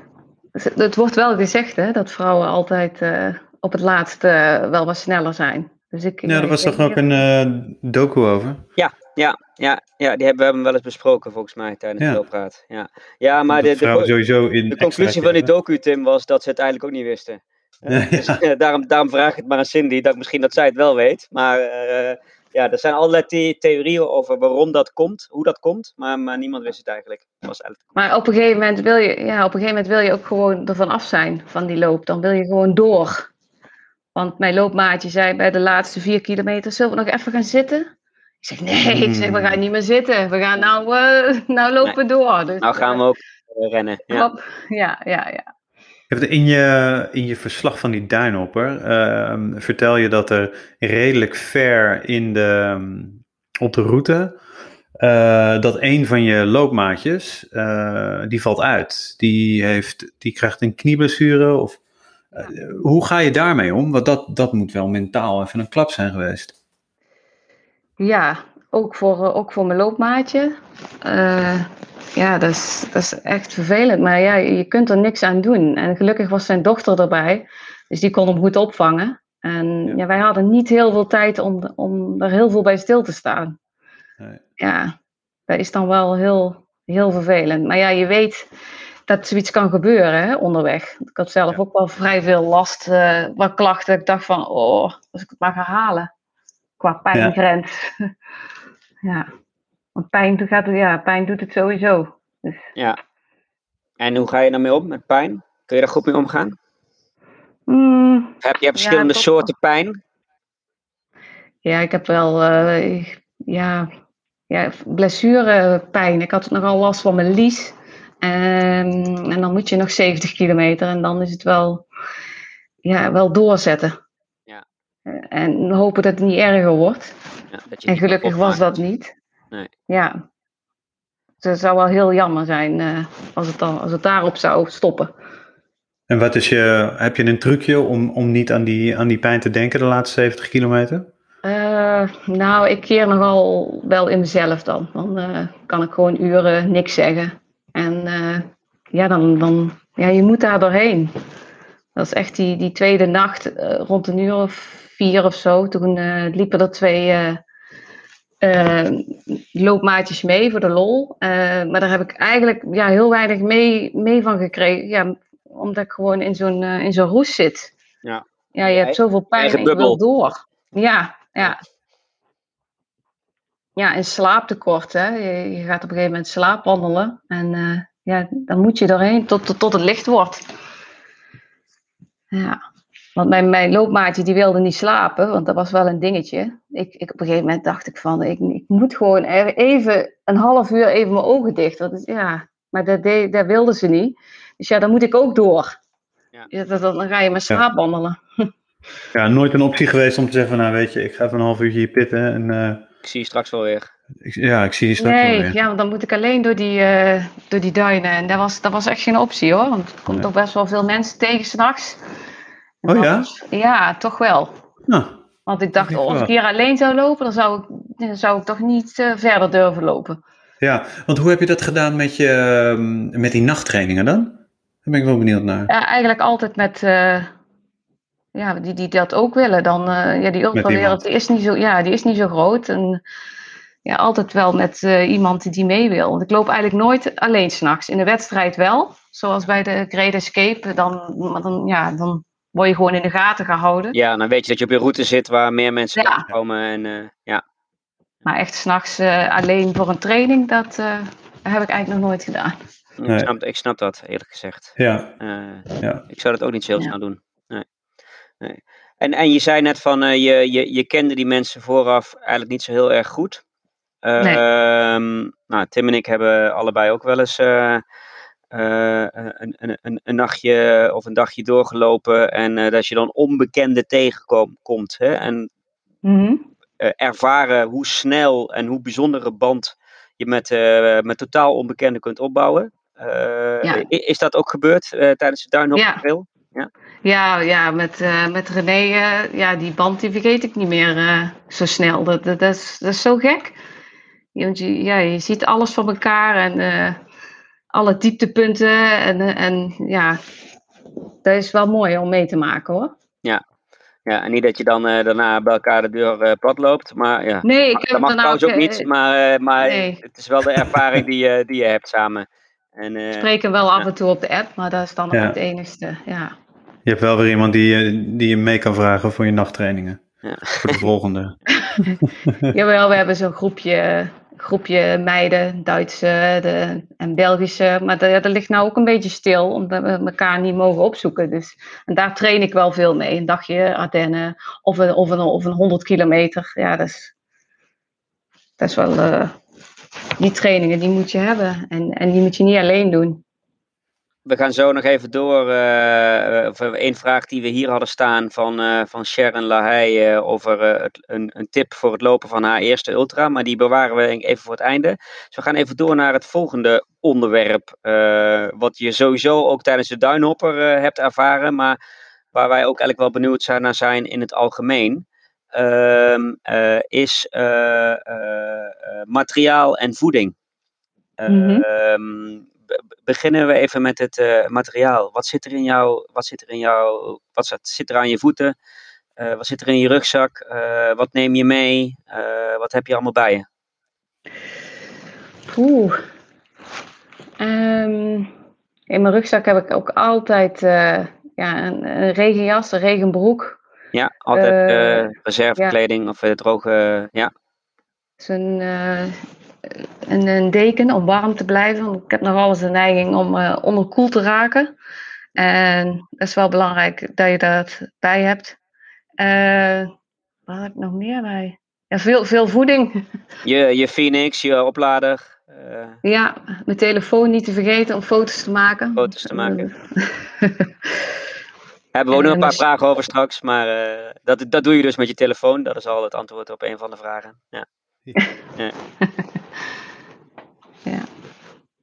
Het het wordt wel gezegd hè, dat vrouwen altijd eh, op het laatst eh, wel wat sneller zijn. Dus ik, Ja, daar ik was toch ook een eh, docu over? Ja, ja, ja, ja die hebben we hebben wel eens besproken volgens mij tijdens Ja. de looppraat. Ja, ja maar de, sowieso in de conclusie van die docu, Tim, was dat ze het eigenlijk ook niet wisten. Eh, Ja. dus, eh, daarom, daarom vraag ik het maar aan Cindy, dat misschien dat zij het wel weet. Maar eh, ja, er zijn allerlei the- theorieën over waarom dat komt, hoe dat komt, maar, maar niemand wist het eigenlijk. Was eigenlijk Maar op een gegeven moment wil je, ja, op een gegeven moment wil je ook gewoon ervan af zijn van die loop. Dan wil je gewoon door. Want mijn loopmaatje zei bij de laatste vier kilometer, zullen we nog even gaan zitten? Ik zeg, nee, ik zeg, we gaan niet meer zitten. We gaan nou, eh, nou lopen door. Dus, nou gaan we ook eh, rennen. eh, Ja. ja, ja, ja. In je, in je verslag van die duinhopper ehm, vertel je dat er redelijk ver in de, ehm, op de route eh, dat een van je loopmaatjes eh, die valt uit. Die, heeft, die krijgt een knieblessure. Of, eh, hoe ga je daarmee om? Want dat, dat moet wel mentaal even een klap zijn geweest. Ja, ook voor, eh, ook voor mijn loopmaatje. Eh, ja, dat is, dat is echt vervelend. Maar ja, je kunt er niks aan doen. En gelukkig was zijn dochter erbij. Dus die kon hem goed opvangen. En Ja. ja, wij hadden niet heel veel tijd om, om er heel veel bij stil te staan. Nee. Ja, dat is dan wel heel, heel vervelend. Maar ja, je weet dat zoiets kan gebeuren hè, onderweg. Ik had zelf Ja. ook wel vrij veel last, eh wat klachten. Ik dacht van, oh, als ik het maar ga halen. Qua pijngrens. Ja. Want pijn, gaat, ja, pijn doet het sowieso. Dus, Ja. En hoe ga je daarmee om met pijn? Kun je daar goed mee omgaan? mm, Heb je verschillende soorten pijn? ja, ik heb wel eh, ja, ja, blessurepijn. Ik had nogal last van mijn lies. En, en dan moet je nog 70 kilometer en dan is het wel, ja, wel doorzetten. En hopen dat het niet erger wordt. Ja, dat je En gelukkig was dat niet. Nee. Ja. Dus het zou wel heel jammer zijn eh, als, het dan, als het daarop zou stoppen. En wat is je, heb je een trucje om, om niet aan die, aan die pijn te denken de laatste 70 kilometer? Eh, nou, ik keer nogal wel in mezelf dan. Dan eh, kan ik gewoon uren niks zeggen. En eh, ja, dan, dan, ja, je moet daar doorheen. Dat is echt die, die tweede nacht, eh, rond een uur of vier of zo. Toen eh, liepen er twee eh, eh, loopmaatjes mee voor de lol. Maar daar heb ik eigenlijk ja, heel weinig mee, mee van gekregen. Ja, omdat ik gewoon in zo'n in zo'n roes zit. Ja. Ja, je hebt zoveel pijn en je wil door. Ja, ja. Ja, en slaaptekort, hè. Je, je gaat op een gegeven moment slaapwandelen. En ja, dan moet je doorheen tot, tot, tot het licht wordt. Ja. Want mijn, mijn loopmaatje die wilde niet slapen, want dat was wel een dingetje. Ik, ik, op een gegeven moment dacht ik van, ik, ik moet gewoon even een half uur even mijn ogen dicht. Is, ja, maar dat, deed, dat wilde ze niet. Dus ja, dan moet ik ook door. Ja. Dat- dan ga je maar slaapwandelen. Ja, nooit een optie geweest om te zeggen van, nou weet je, ik ga even een half uurtje hier pitten en eh, Ik zie je straks wel weer. ja, ik zie je straks Nee, weer. ja, want dan moet ik alleen door die, eh, door die duinen. En dat was, dat was echt geen optie hoor. Want er komt Nee. toch best wel veel mensen tegen s'nachts. En Oh ja? was- ja, toch wel. Nou, Want ik dacht, oh, als ik hier alleen zou lopen, dan zou ik, dan zou ik toch niet eh, verder durven lopen. ja, want hoe heb je dat gedaan met, je, ehm, met die nachttrainingen dan? Daar ben ik wel benieuwd naar. Ja, eigenlijk altijd met, eh, ja, die, die dat ook willen. Dan, eh, ja, die ultrawereld is niet zo, ja, die is niet zo groot. En ja, altijd wel met iemand die mee wil. Want ik loop eigenlijk nooit alleen s'nachts. In de wedstrijd wel, zoals bij de Great Escape. Dan, maar dan, ja, dan word je gewoon in de gaten gehouden. Ja, dan weet je dat je op je route zit waar meer mensen Ja. komen. En, eh, ja. Maar echt s'nachts eh alleen voor een training, dat eh, heb ik eigenlijk nog nooit gedaan. Nee. Ik, snap, ik snap dat, eerlijk gezegd. Ja, Eh, ja. Ik zou dat ook niet zo heel Ja. snel doen. Nee. Nee. En, en je zei net van, eh, je, je, je kende die mensen vooraf eigenlijk niet zo heel erg goed. Nee. Ehm, nou, Tim en ik hebben allebei ook wel eens eh, een, een, een, een nachtje of een dagje doorgelopen. En eh, dat je dan onbekende tegenkomt. Hè? En Mhm. eh, ervaren hoe snel en hoe bijzondere band je met, met totaal onbekenden kunt opbouwen. Ja. Is dat ook gebeurd tijdens de Duinhop Ja. Trail? Ja, ja met, eh, met René, ja, die band die vergeet ik niet meer zo snel. Dat, dat, dat, is, dat is zo gek. Ja, je, ja, je ziet alles van elkaar en alle dieptepunten. En, en ja, dat is wel mooi om mee te maken hoor. Ja, en niet dat je dan eh, daarna bij elkaar de deur eh plat loopt, maar ja. Nee, ik dat heb mag daarna trouwens ook niet, maar, eh, maar nee. het is wel de ervaring die, je die je hebt samen. En, eh, spreken wel af en toe op de app, maar dat is dan Ja. ook het enigste. Ja. Je hebt wel weer iemand die, je- die je mee kan vragen voor je nachttrainingen. Ja. Voor de volgende. Jawel, we hebben zo'n groepje, groepje meiden, Duitse de, en Belgische. Maar dat, dat ligt nou ook een beetje stil, omdat we elkaar niet mogen opzoeken. Dus, en daar train ik wel veel mee. Een dagje Ardennen of een, of een, of een 100 kilometer. Ja, dat is, dat is wel... eh, die trainingen, die moet je hebben. En, en die moet je niet alleen doen. We gaan zo nog even door. over één vraag die we hier hadden staan van, eh, van Sharon Lahey eh, over het, een, een tip voor het lopen van haar eerste ultra. Maar die bewaren we even voor het einde. Dus we gaan even door naar het volgende onderwerp. wat je sowieso ook tijdens de Duinhopper hebt ervaren. Maar waar wij ook eigenlijk wel benieuwd zijn naar zijn in het algemeen. ehm, eh, is materiaal en voeding. Be- beginnen we even met het eh, materiaal. Wat zit er in jou? Wat zit er in jou? Wat zit, zit er aan je voeten? Eh, wat zit er in je rugzak? Eh, wat neem je mee? Wat heb je allemaal bij je? Oeh. Ehm, in mijn rugzak heb ik ook altijd ja, een, een regenjas, een regenbroek. Ja, altijd reservekleding of eh, droge. ja, Zo'n, een, een deken om warm te blijven. Want ik heb nog wel eens de neiging om eh, onderkoeld te raken. En dat is wel belangrijk dat je dat bij hebt. Eh, wat heb ik nog meer bij? Ja, veel, veel voeding. je, je Phoenix, je oplader. eh, Ja, mijn telefoon niet te vergeten om foto's te maken. Foto's te maken. Hebben we ook nog een en paar vragen over straks. Maar dat, dat doe je dus met je telefoon. Dat is al het antwoord op een van de vragen. Ja. Ja.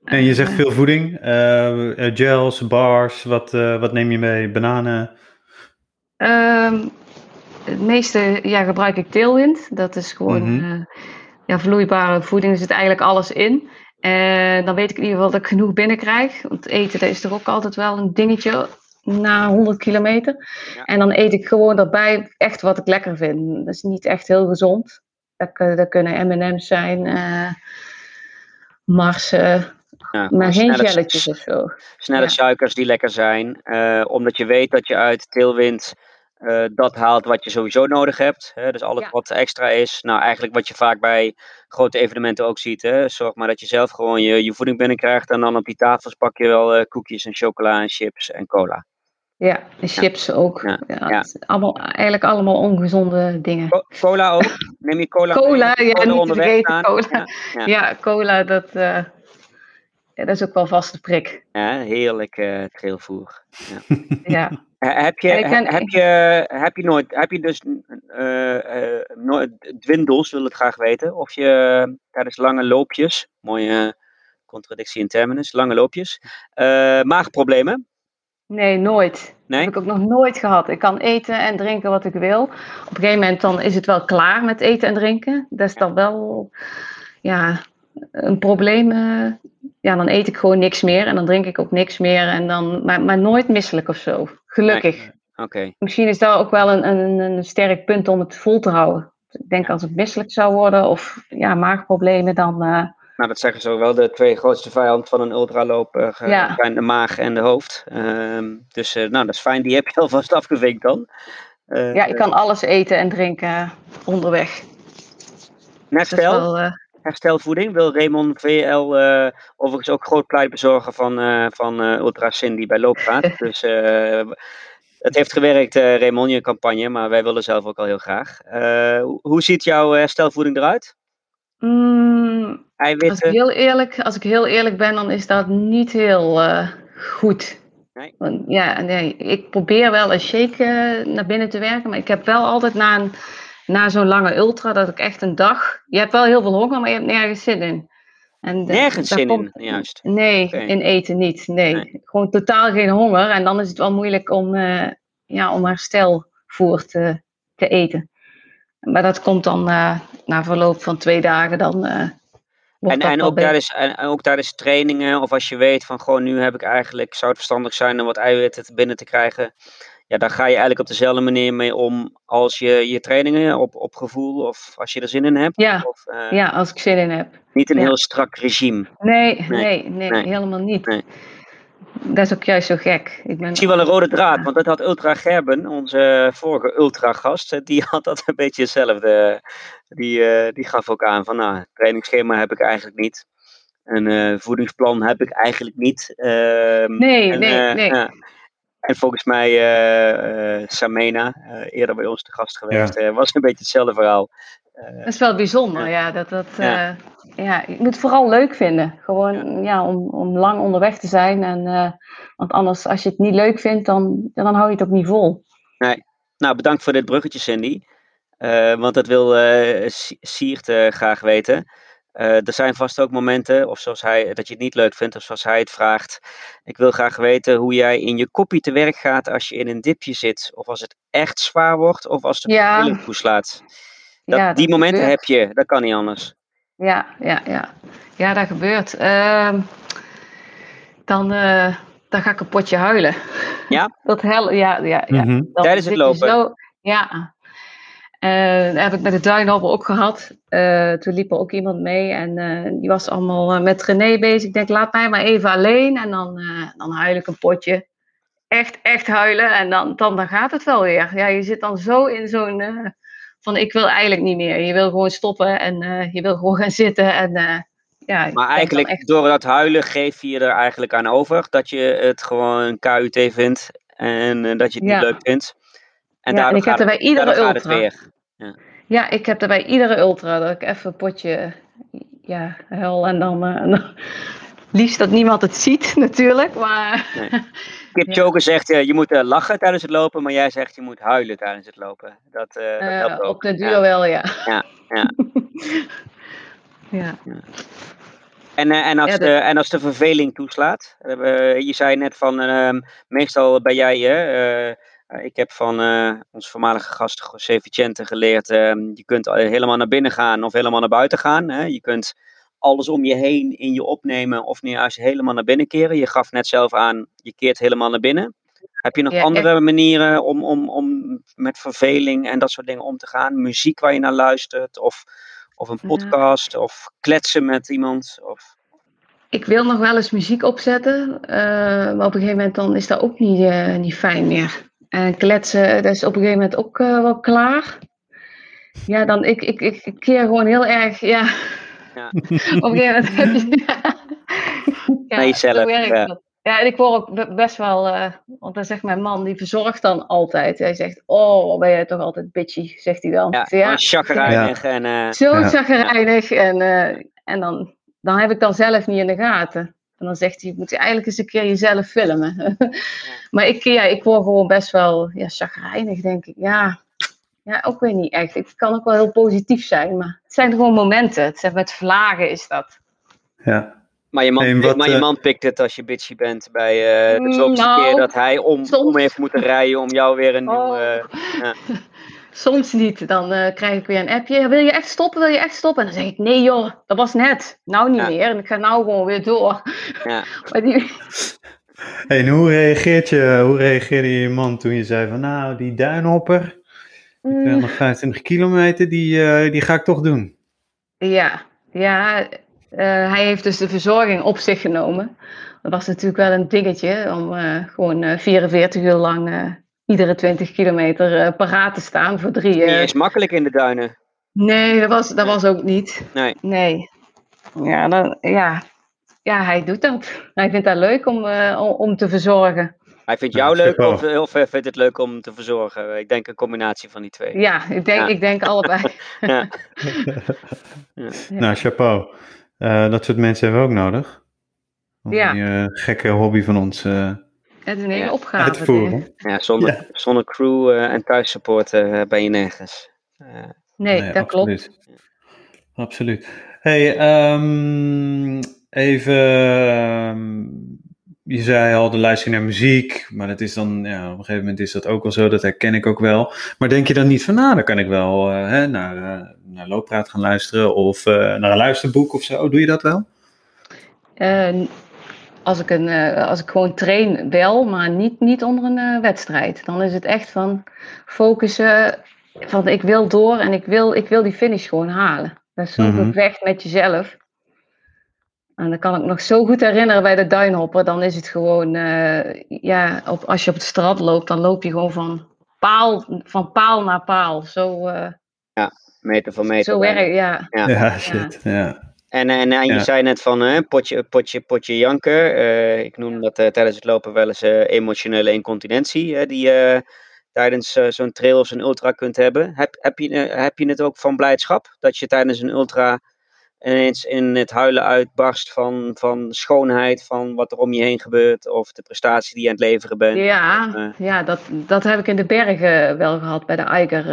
En je zegt Eh, veel voeding. eh, eh, gels, bars, wat, eh, wat neem je mee? Bananen. Ehm, het meeste ja, gebruik ik teelwind. Dat is gewoon Mhm. eh, ja, vloeibare voeding. Er zit eigenlijk alles in. En dan weet ik in ieder geval dat ik genoeg binnenkrijg. Want eten dat is toch ook altijd wel een dingetje na 100 kilometer. Ja. En dan eet ik gewoon daarbij echt wat ik lekker vind. Dat is niet echt heel gezond. Dat, kun- dat kunnen M&M's zijn, eh Mars, eh, Ja, maar geen jelletjes of zo. snelle Ja. suikers die lekker zijn. eh, omdat je weet dat je uit teelwind eh, dat haalt wat je sowieso nodig hebt. Hè? Dus alles Ja. wat extra is. Nou, eigenlijk wat je vaak bij grote evenementen ook ziet. Hè? Zorg maar dat je zelf gewoon je, je voeding binnenkrijgt. En dan op die tafels pak je wel koekjes en chocola en chips en cola. Ja, chips ook. Ja, allemaal, eigenlijk allemaal ongezonde dingen. Co- cola ook? Neem je cola mee? Cola, ja, er niet te vergeten, cola. Ja, cola, dat, eh, ja, dat is ook wel vaste prik. Ja, heerlijk eh trailvoer. Ja. Heb je, heb, je, heb je nooit, heb je dus uh, nooit, dwindels, wil het graag weten, of je tijdens lange loopjes, mooie contradictie in terminus, lange loopjes, maagproblemen? Nee, nooit. Nee? heb ik ook nog nooit gehad. Ik kan eten en drinken wat ik wil. Op een gegeven moment dan is het wel klaar met eten en drinken. Dat is dan wel ja, een probleem. ja, dan eet ik gewoon niks meer en dan drink ik ook niks meer. En dan, maar, maar nooit misselijk of zo. Gelukkig. Oké. Misschien is dat ook wel een, een, een sterk punt om het vol te houden. Ik denk als het misselijk zou worden of ja, maagproblemen, dan. Uh... Nou, dat zeggen ze wel. De twee grootste vijanden van een ultraloop zijn de maag en de hoofd. Ehm, dus uh, nou, dat is fijn. Die heb je alvast afgevinkt dan. Uh, ja, ik kan alles eten en drinken onderweg. Net wel, herstelvoeding wil Raymond VL overigens ook groot pleitbezorger van, van Ultra Cindy bij Looppraat. dus het heeft gewerkt, uh, Raymond, je campagne, maar wij willen zelf ook al heel graag. Uh, hoe ziet jouw herstelvoeding eruit? Mm, als, ik heel eerlijk, als ik heel eerlijk ben, dan is dat niet heel uh, goed. Nee. Want, ja, nee, ik probeer wel een shake naar binnen te werken, maar ik heb wel altijd na, een, na zo'n lange ultra dat ik echt een dag. Je hebt wel heel veel honger, maar je hebt nergens zin in. En Nergens zin in, juist. Nee, in eten niet. Nee. Gewoon totaal geen honger. En dan is het wel moeilijk om, uh, ja, om herstelvoer te, te eten. Maar dat komt dan uh, na verloop van twee dagen dan. En, en, ook daar is, en ook daar is trainingen, of als je weet van gewoon nu heb ik eigenlijk, zou het verstandig zijn om wat eiwitten binnen te krijgen ja, daar ga je eigenlijk op dezelfde manier mee om als je je trainingen op, op gevoel of als je er zin in hebt. Ja, of, uh, ja als ik zin in heb. Niet een heel strak regime. Nee, nee, nee, nee, helemaal niet. Nee. Dat is ook juist zo gek. Ik, ben... ik zie wel een rode draad, want dat had Ultra Gerben, onze vorige Ultra-gast, die had dat een beetje hetzelfde. Die, uh, die gaf ook aan van, nou, trainingsschema heb ik eigenlijk niet. Een uh, voedingsplan heb ik eigenlijk niet. Uh, nee, en, nee, nee. En volgens mij uh, uh, Samena, uh, eerder bij ons te gast geweest, ja. was een beetje hetzelfde verhaal. dat is wel bijzonder, ja. dat, dat, ja. ja. je moet het vooral leuk vinden. Gewoon ja. om, om lang onderweg te zijn. En, want anders, als je het niet leuk vindt, dan, dan hou je het ook niet vol. Nee. Nou, bedankt voor dit bruggetje, Cindy. Want dat wil Siert graag weten. Uh, er zijn vast ook momenten, of zoals hij, dat je het niet leuk vindt, of zoals hij het vraagt. Ik wil graag weten hoe jij in je koppie te werk gaat als je in een dipje zit. Of als het echt zwaar wordt, of als de ja. toeslaat. Dat, ja, die momenten heb je, dat kan niet anders. Ja, ja, ja. Ja, dat gebeurt. Uh, dan, uh, dan ga ik een potje huilen. Ja? dat hel, ja, ja, ja. Mm -hmm. Tijdens het lopen? Zo, ja, uh, dat heb ik met de Duinhopper ook gehad. Uh, toen liep er ook iemand mee en uh, die was allemaal met René bezig. Ik denk, laat mij maar even alleen en dan, dan huil ik een potje. Echt, echt huilen en dan, dan, dan gaat het wel weer. Ja, je zit dan zo in zo'n van ik wil eigenlijk niet meer. Je wil gewoon stoppen en je wil gewoon gaan zitten en ja. Maar eigenlijk echt... door dat huilen geef je er eigenlijk aan over dat je het gewoon KUT vindt en dat je het niet leuk vindt. En, ja, en ik heb er bij iedere ultra. Ja. ik heb er bij iedere ultra dat ik even een potje ja, huil en dan, uh, en dan liefst dat niemand het ziet natuurlijk. Maar, nee. Kip Joker zegt uh, je moet uh, lachen tijdens het lopen, maar jij zegt je moet huilen tijdens het lopen. Dat, uh, dat helpt ook. Op de duo wel, ja. Ja, ja. ja. En, en, als de, en als de verveling toeslaat, je zei net van ehm, meestal ben jij ik heb van uh, onze voormalige gast José Vicente geleerd, uh, je kunt helemaal naar binnen gaan of helemaal naar buiten gaan. Hè? Je kunt alles om je heen in je opnemen of nu als je helemaal naar binnen keren. Je gaf net zelf aan, je keert helemaal naar binnen. Heb je nog andere manieren om, om, om met verveling en dat soort dingen om te gaan? Muziek waar je naar luistert of, of een podcast of kletsen met iemand? Of... Ik wil nog wel eens muziek opzetten, eh, maar op een gegeven moment dan is dat ook niet, niet fijn meer. En kletsen, dat is op een gegeven moment ook uh, wel klaar. Ja, dan ik, ik, ik keer gewoon heel erg, ja. ja. op een gegeven moment heb je... ja, jezelf, ja. ja. en ik word ook best wel, uh, want dan zegt mijn man, die verzorgt dan altijd. Hij zegt, oh, ben jij toch altijd bitchy, zegt hij dan. Ja, ja chagrijnig. En, uh, Zo chagrijnig. En, en dan, dan heb ik dan zelf niet in de gaten. En dan zegt hij, moet je eigenlijk eens een keer jezelf filmen. maar ik, ja, ik word gewoon best wel ja, chagrijnig, denk ik. Ja, ja, ook weer niet echt. Het kan ook wel heel positief zijn, maar het zijn gewoon momenten. Het zijn met vlagen is dat. Ja. Maar je, man, maar je eh, man pikt het als je bitchy bent bij uh, de zoveelste nou, keer dat hij om, om heeft moeten rijden om jou weer een oh. ja. Soms niet. Dan uh, krijg ik weer een appje. Wil je echt stoppen? Wil je echt stoppen? En dan zeg ik, nee joh, dat was net. Nou niet meer. En ik ga nou gewoon weer door. Ja. die... hey, en hoe, reageert je, hoe reageerde je man toen je zei van, nou, die duinhopper, die 225 mm. kilometer, die, uh, die ga ik toch doen? Ja, ja uh, hij heeft dus de verzorging op zich genomen. Dat was natuurlijk wel een dingetje om gewoon 44 uur lang iedere 20 kilometer uh, paraat te staan voor drie. Uh... is makkelijk in de duinen. Nee, dat was, dat was ook niet. Nee. Nee. Ja, dan, ja. ja, hij doet dat. Hij vindt dat leuk om, uh, om te verzorgen. Hij vindt jou leuk of heel veel vindt het leuk om te verzorgen? Ik denk een combinatie van die twee. Ja, ik denk, Ik denk allebei. ja. ja. Nou, chapeau. dat soort mensen hebben we ook nodig. Om ja. die gekke hobby van ons het is een hele ja, opgave. Uitvoeren. Ja, zonder, zonder crew uh, en thuissupport uh, ben je nergens. Uh, nee, nee, dat absoluut. klopt. Absoluut. Hey, um, even. Um, je zei al de luistering naar muziek, maar dat is dan, ja, op een gegeven moment is dat ook wel zo, dat herken ik ook wel. Maar denk je dan niet van, nou, dan kan ik wel hè, naar, naar Looppraat gaan luisteren of naar een luisterboek of zo. Doe je dat wel? Als ik, een, uh, als ik gewoon train wel, maar niet, niet onder een uh, wedstrijd. Dan is het echt van focussen van ik wil door en ik wil, ik wil die finish gewoon halen. Dat is zo'n mm gevecht met jezelf. En dan kan ik nog zo goed herinneren bij de duinhopper. Dan is het gewoon, uh, ja, op, als je op het strand loopt, dan loop je gewoon van paal, van paal naar paal. Zo, ja, meter voor meter. Zo werkt, ja. ja. Ja, shit, ja. En, en, en je zei net van uh, potje, potje, potje janken. Uh, ik noem dat uh, tijdens het lopen wel eens emotionele incontinentie. die je tijdens zo'n trail of zo'n ultra kunt hebben. Heb, heb, je, heb je het ook van blijdschap? Dat je tijdens een ultra ineens in het huilen uitbarst van, van schoonheid, van wat er om je heen gebeurt. Of de prestatie die je aan het leveren bent. Ja, ja dat, dat heb ik in de bergen wel gehad bij de Eiger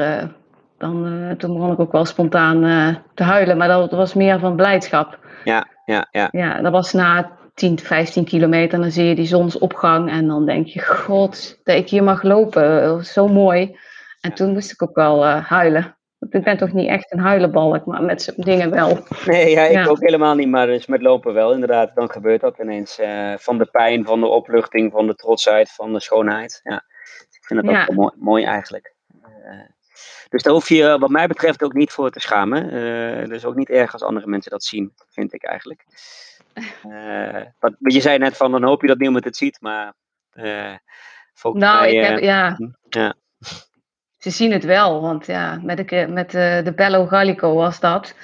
dan, uh, toen begon ik ook wel spontaan uh, te huilen, maar dat was meer van blijdschap. Ja, ja, ja. Ja, dat was na 10, 15 kilometer, dan zie je die zonsopgang en dan denk je, god, dat ik hier mag lopen, zo mooi. En toen moest ik ook wel uh, huilen. Ik ben toch niet echt een huilenbalk, maar met dingen wel. Nee, ja, ik ook helemaal niet, maar dus met lopen wel inderdaad. Dan gebeurt dat ineens. van de pijn, van de opluchting, van de trotsheid, van de schoonheid. Ja, ik vind dat ook mooi, mooi eigenlijk. Dus daar hoef je wat mij betreft ook niet voor te schamen. Uh, dus ook niet erg als andere mensen dat zien, vind ik eigenlijk. Uh, wat, je zei net van, dan hoop je dat niemand het ziet, maar uh, volgens nou, mij... Ik heb, ja. Ja. Ze zien het wel, want ja, met de, met de, de Bello Gallico was dat.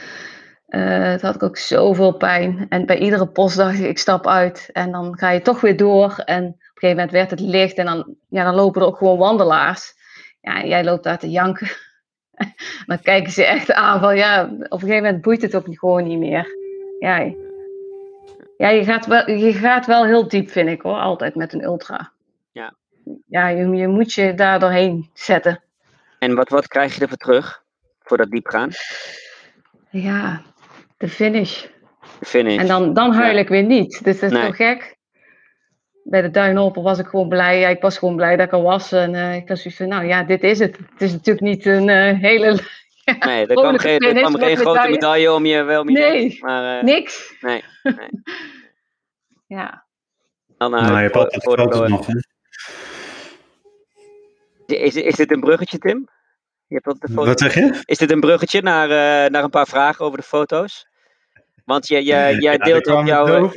Uh, had ik ook zoveel pijn. En bij iedere post dacht ik, ik stap uit. En dan ga je toch weer door. En op een gegeven moment werd het licht. En dan, ja, dan lopen er ook gewoon wandelaars. Ja, jij loopt daar te janken. Dan kijken ze echt aan van ja, op een gegeven moment boeit het ook gewoon niet meer. Ja, ja je, gaat wel, je gaat wel heel diep, vind ik hoor, altijd met een ultra. Ja. Ja, je, je moet je daar doorheen zetten. En wat, wat krijg je ervoor terug, voor dat diep gaan? Ja, de finish. De finish. En dan, dan huil ik weer niet. Dus dat is nee. gek bij de Duinhopper was ik gewoon blij. Ja, ik was gewoon blij dat ik er was. En uh, ik was zoiets van, nou ja, dit is het. Het is natuurlijk niet een uh, hele... nee, er kwam geen, er kwam geen grote medaille om je wel Nee, maar, uh, niks. Nee, nee. ja. Dan, nou, je hebt altijd foto's nog, hè? Is, is dit een bruggetje, Tim? Je hebt de Wat zeg je? Is dit een bruggetje naar, naar een paar vragen over de foto's? Want jij, jij, jij deelt op jouw...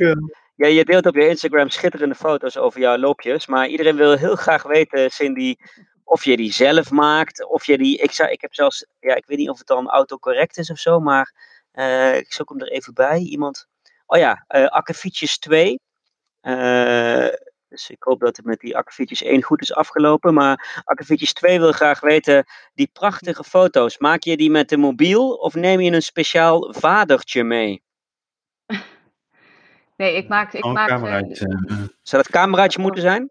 Ja, je deelt op je Instagram schitterende foto's over jouw loopjes. Maar iedereen wil heel graag weten, Cindy, of je die zelf maakt. Of je die. Ik, zou, ik heb zelfs. Ja, ik weet niet of het dan autocorrect is of zo. Maar uh, ik zoek hem er even bij. Iemand. Oh ja, uh, Akkefietjes 2. Uh, dus ik hoop dat het met die Akkefietjes 1 goed is afgelopen. Maar Akkefietjes 2 wil graag weten. Die prachtige foto's. Maak je die met de mobiel of neem je een speciaal vadertje mee? Nee, ik maak... Ik Oh, maak eh, cameraatje. eh, Zou dat cameraatje moeten zijn?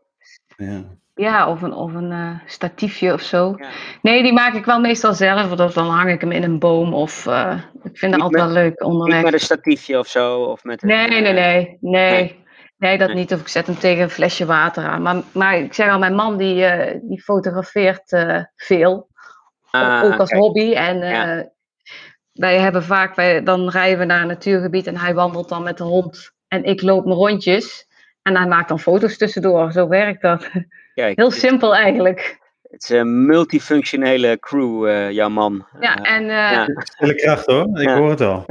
ja. ja, of een, of een eh, statiefje of zo. Ja. Nee, die maak ik wel meestal zelf. Of dan hang ik hem in een boom. Of eh, ik vind het Niet altijd met- wel leuk Niet onderweg. met een statiefje of zo? Of met een, Nee, nee, nee. Nee, nee. nee. dat Nee. niet. Of ik zet hem tegen een flesje water aan. Maar, maar ik zeg al, mijn man die, eh, die fotografeert eh, veel. ah, ook als kijk. hobby. En Ja. eh, wij hebben vaak, wij, dan rijden we naar een natuurgebied en hij wandelt dan met de hond. En ik loop mijn rondjes. En hij maakt dan foto's tussendoor. Zo werkt dat. Kijk, Heel simpel eigenlijk. Het is een multifunctionele crew, eh, jouw man. Ja, en, eh, ja. Stille kracht hoor, ik Ja. hoor het al.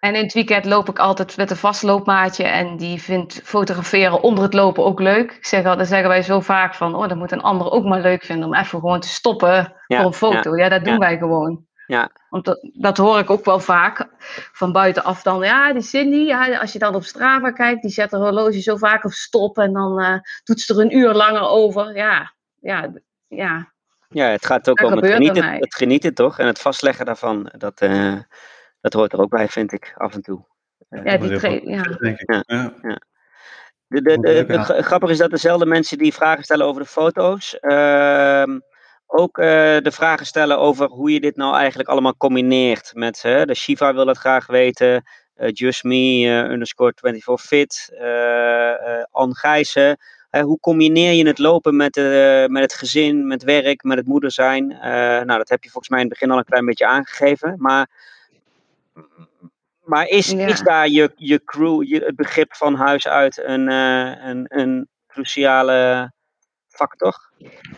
en in het weekend loop ik altijd met een vastloopmaatje. En die vindt fotograferen onder het lopen ook leuk. Ik zeg al, dan zeggen wij zo vaak van, oh, dat moet een ander ook maar leuk vinden om even gewoon te stoppen Ja, voor een foto. Ja, dat doen ja. wij gewoon. Ja. Want dat, dat hoor ik ook wel vaak van buitenaf dan. Ja, die Cindy, ja, als je dan op Strava kijkt, die zet haar horloge zo vaak op stop. En dan eh, doet ze er een uur langer over. Ja, ja, ja. Ja, het gaat ook Dat om het genieten, het genieten toch? En het vastleggen daarvan, dat, eh, dat hoort er ook bij, vind ik, af en toe. ja, Dat die wel- ja. Denk ik. Ja. Ja. De, de, de, de grappig is dat dezelfde mensen die vragen stellen over de foto's, ehm, ook eh, de vragen stellen over hoe je dit nou eigenlijk allemaal combineert. Met, eh, de Shiva wil dat graag weten, eh Just Me, eh, underscore 24 Fit, Anne hoe combineer je het lopen met, met het gezin, met werk, met het moeder zijn? Nou, dat heb je volgens mij in het begin al een klein beetje aangegeven. Maar, maar is, Ja. is daar je, je crew, je, het begrip van huis uit een, een, een cruciale factor?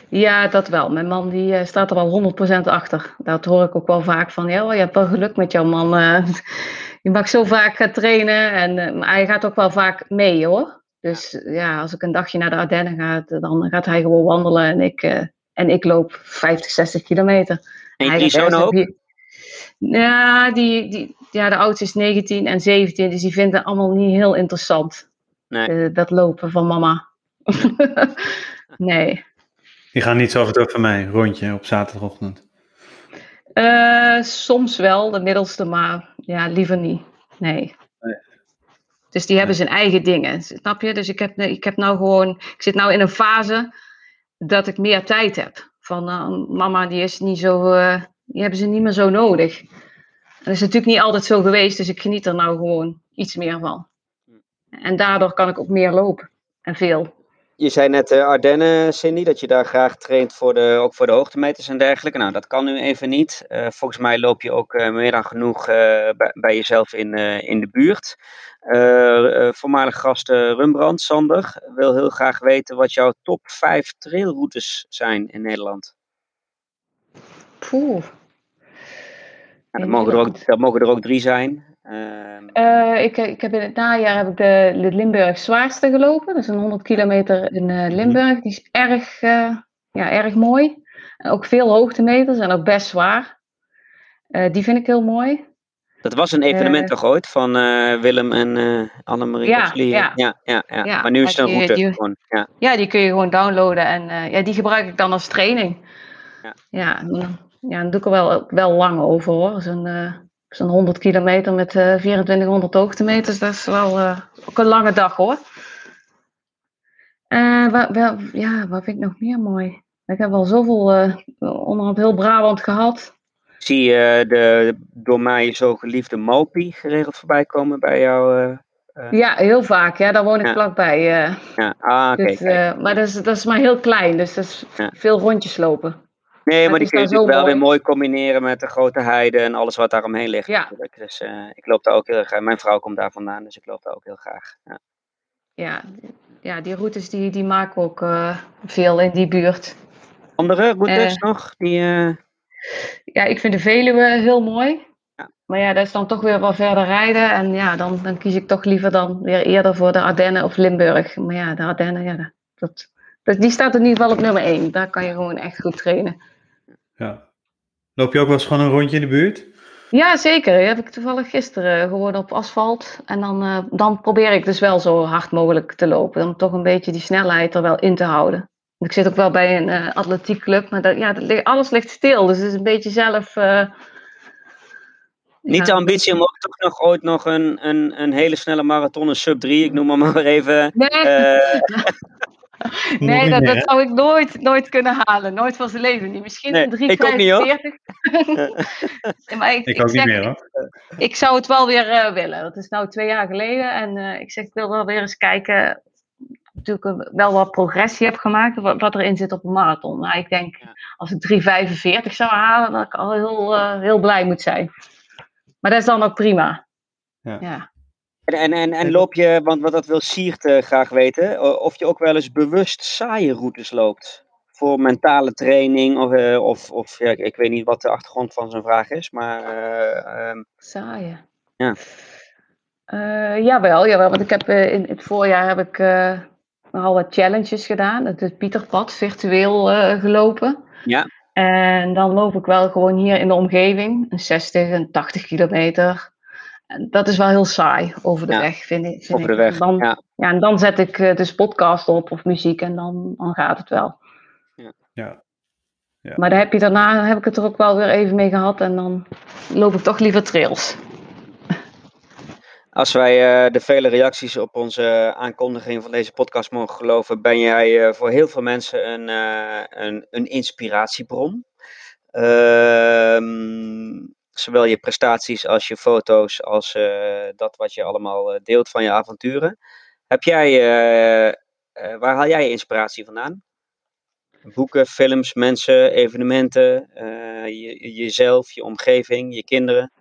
ja, dat wel. Mijn man die eh, staat er wel 100% achter. Dat hoor ik ook wel vaak van. Ja, je hebt wel geluk met jouw man. eh. je mag zo vaak gaan trainen. En, eh, maar hij gaat ook wel vaak mee hoor. Dus ja, als ik een dagje naar de Ardennen ga, dan gaat hij gewoon wandelen. En ik, en ik loop 50, 60 kilometer. En gaat zoon ook? hier- Ja, die, die, ja, de oudste is 19 en 17, dus die vinden het allemaal niet heel interessant. Nee. Dat lopen van mama. nee. Die gaan niet zo af en toe van mij, rondje op zaterdagochtend. Eh, soms wel, de middelste, maar ja, liever niet. Nee. Nee. Dus die hebben zijn eigen dingen, snap je? Dus ik heb, ik heb nou gewoon, ik zit nou in een fase dat ik meer tijd heb. Van eh, mama, die is niet zo, eh, die hebben ze niet meer zo nodig. Dat is natuurlijk niet altijd zo geweest, dus ik geniet er nou gewoon iets meer van. En daardoor kan ik ook meer lopen. En veel. Je zei net eh Ardennen, Cindy, dat je daar graag traint voor de, ook voor de hoogtemeters en dergelijke. Nou, dat kan nu even niet. Eh, volgens mij loop je ook eh, meer dan genoeg bij, bij jezelf in, in de buurt. Voormalig gast Rumbrand, Sander, wil heel graag weten wat jouw top 5 trailroutes zijn in Nederland. Poeh. Dat, mogen er ook, dat mogen er ook drie zijn. Ehm, Eh, ik, ik heb in het najaar heb ik de, de Limburg zwaarste gelopen. Dat is een 100 kilometer in eh, Limburg. Die is erg, eh, ja, erg mooi. En ook veel hoogtemeters en ook best zwaar. Die vind ik heel mooi. dat was een evenement toch ooit van Willem en Annemarie Ja, ja. Ja, ja, ja. Ja, Maar nu is het een route die- gewoon. Ja. Ja, die kun je gewoon downloaden. En ja, die gebruik ik dan als training. Ja. Ja, dan, ja, dan doe ik er wel, wel lang over hoor. Zo'n zo'n 100 kilometer met eh 2400 hoogtemeters. Dat is wel eh, ook een lange dag hoor. Eh, wa- wel, ja, wat vind ik nog meer mooi? Ik heb wel zoveel eh onderhand heel Brabant gehad. Zie je de door mij zo geliefde Malpi geregeld voorbij komen bij jou? eh? Ja, heel vaak. Ja, daar woon ik Ja. vlakbij. eh. Ja, ah, oké. Dus, eh, maar dat is, dat is maar heel klein. Dus dat is Ja. veel rondjes lopen. Nee, maar die kun je natuurlijk wel mooi. weer mooi combineren met de grote heide en alles wat daar omheen ligt. Ja. natuurlijk. Dus eh, ik loop daar ook heel graag. Mijn vrouw komt daar vandaan, dus ik loop daar ook heel graag. Ja. Ja, ja die routes die, die maken ook eh, veel in die buurt. Andere routes Eh. nog? Die, Ja, ik vind de Veluwe heel mooi. Ja. Maar ja, dat is dan toch weer wat verder rijden. En ja, dan, dan kies ik toch liever dan weer eerder voor de Ardennen of Limburg. Maar ja, de Ardennen, ja, dat, dat, dat- die staat in ieder geval op nummer 1. Daar kan je gewoon echt goed trainen. Ja. Loop je ook wel eens gewoon een rondje in de buurt? Ja, zeker. Dat heb ik toevallig gisteren gewoon op asfalt. En dan, eh, dan probeer ik dus wel zo hard mogelijk te lopen. Om toch een beetje die snelheid er wel in te houden. Ik zit ook wel bij een eh atletiekclub, maar dat, ja, dat, alles ligt stil. Dus het is een beetje zelf, eh, Niet de ambitie om ook toch nog ooit nog een, een, een hele snelle marathon, een sub 3, ik noem maar maar even. Nee, eh, nee dat, dat zou ik nooit, nooit kunnen halen. Nooit van zijn leven niet. Misschien Nee, 3,45. ik ook niet, hoor. Maar ik, Ik ik ook niet meer hoor. ik zou het wel weer eh, willen. Dat is nou twee jaar geleden. En eh, ik zeg, ik wil wel weer eens kijken. Natuurlijk wel wat progressie heb gemaakt. Wat, wat erin zit op een marathon. Nou, ik denk, als ik 3,45 zou halen, dat ik al heel, eh, heel blij moet zijn. Maar dat is dan ook prima. Ja. ja. En, en, en, en loop je, want wat dat wil Siert eh, graag weten, of je ook wel eens bewust saaie routes loopt. Voor mentale training, of, eh, of, of ja, ik- weet niet wat de achtergrond van zijn vraag is, maar eh, ehm, Saaien. Ja. Eh, jawel, jawel. Want ik heb in het voorjaar heb ik eh, nogal wat challenges gedaan. Het is Pieterpad virtueel eh, gelopen. Ja. En dan loop ik wel gewoon hier in de omgeving. Een 60, een 80 kilometer. En dat is wel heel saai over de Ja, weg, vind ik. vind over de ik. weg. Dan, Ja. ja, en dan zet ik eh, dus podcast op of muziek en dan, dan gaat het wel. Ja. Ja. Maar dan heb je daarna heb ik het er ook wel weer even mee gehad en dan loop ik toch liever trails. Als wij eh, de vele reacties op onze aankondiging van deze podcast mogen geloven, ben jij eh, voor heel veel mensen een, eh, een, een inspiratiebron. Ehm, zowel je prestaties als je foto's, als eh, dat wat je allemaal eh, deelt van je avonturen. Heb jij, eh, waar haal jij je inspiratie vandaan? Boeken, films, mensen, evenementen, je, jezelf, je omgeving, je kinderen.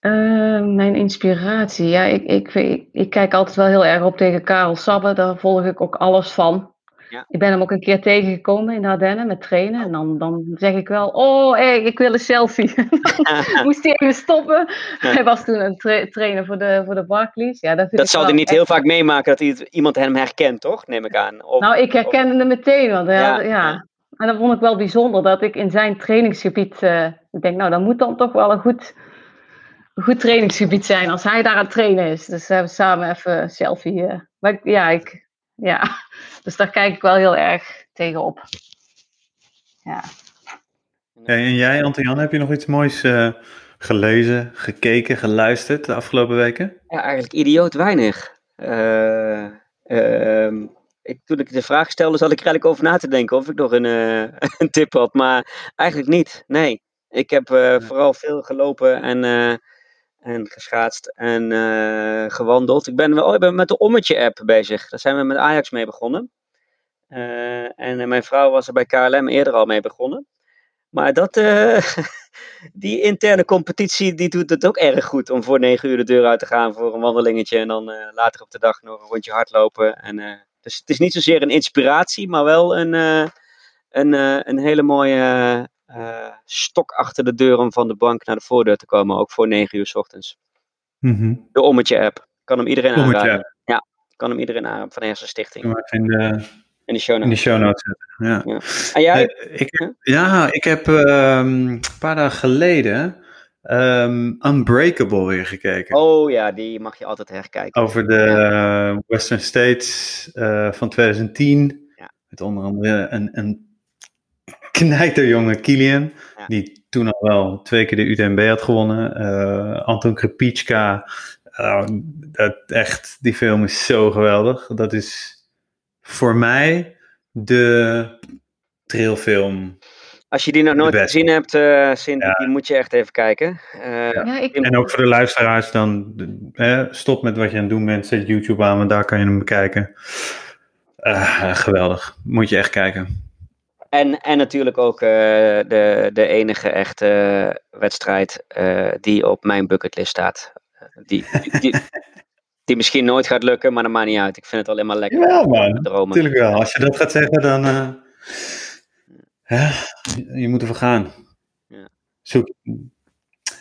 Eh, mijn inspiratie. Ja, ik, ik, ik kijk altijd wel heel erg op tegen Karel Sabbe. Daar volg ik ook alles van. Ja. Ik ben hem ook een keer tegengekomen in de Ardennen met trainen. En dan, dan zeg ik wel, oh, hey, ik wil een selfie. Moest hij even stoppen. Hij was toen een tra- trainer voor de, voor de Barclays. Ja, dat vind Dat zal hij niet echt- heel vaak meemaken dat iemand hem herkent, toch? Neem ik aan. Of, Nou, ik herkende hem meteen. Want Ja, ja. En dat vond ik wel bijzonder dat ik in zijn trainingsgebied. eh, ik denk, nou, dat moet dan toch wel een goed, goed trainingsgebied zijn als hij daar aan het trainen is. Dus we hebben samen even een selfie. eh. maar ja, ik, ja, dus daar kijk ik wel heel erg tegenop. Ja. Hey, en jij, Anton-Jan, heb je nog iets moois eh, gelezen, gekeken, geluisterd de afgelopen weken? Ja, eigenlijk idioot weinig. Eh, ehm, ik, toen ik de vraag stelde, zat ik er eigenlijk over na te denken of ik nog een, eh, een tip had. Maar eigenlijk niet, nee. Ik heb eh, vooral veel gelopen en, eh, en geschaatst en eh, gewandeld. Ik ben, wel, oh, ik ben met de Ommetje-app bezig. Daar zijn we met Ajax mee begonnen. Eh, en mijn vrouw was er bij KLM eerder al mee begonnen. Maar dat, eh, die interne competitie die doet het ook erg goed om voor negen uur de deur uit te gaan voor een wandelingetje en dan later op de dag nog een rondje hardlopen. En, dus het is niet zozeer een inspiratie, maar wel een, een, een hele mooie eh, stok achter de deur om van de bank naar de voordeur te komen, ook voor negen uur 's ochtends. Mhm. De Ommetje app. Kan hem iedereen Ommetje aanraden. Ja, kan hem iedereen aanraden van de Hersenstichting. In de, In de show in de notes. show notes zetten. Ja. En jij? Ik, ja, ik heb ehm, een paar dagen geleden ehm, Unbreakable weer gekeken. Oh ja, die mag je altijd herkijken. Over de Western States eh, van 2010. Ja. Met onder andere een, een knijterjonge Kilian. Ja. Die toen al wel twee keer de UTMB had gewonnen. Eh, Anton Krepitschka. Eh, dat, echt, die film is zo geweldig. Dat is voor mij de trailfilm. Als je die nog nooit gezien hebt, eh Cindy, Ja. die moet je echt even kijken. Eh, Ja, ik, En ook voor de luisteraars, dan eh, stop met wat je aan het doen bent. Zet YouTube aan, want daar kan je hem bekijken. Eh, geweldig. Moet je echt kijken. En, en natuurlijk ook eh, de, de enige echte wedstrijd eh, die op mijn bucketlist staat. Eh, Die, die, die, die misschien nooit gaat lukken, maar dat maakt niet uit. Ik vind het alleen maar lekker. Jawel, man. Dromen. Natuurlijk wel. Als je dat gaat zeggen, dan. eh, ja, je moet ervoor gaan. Ja. Zoek.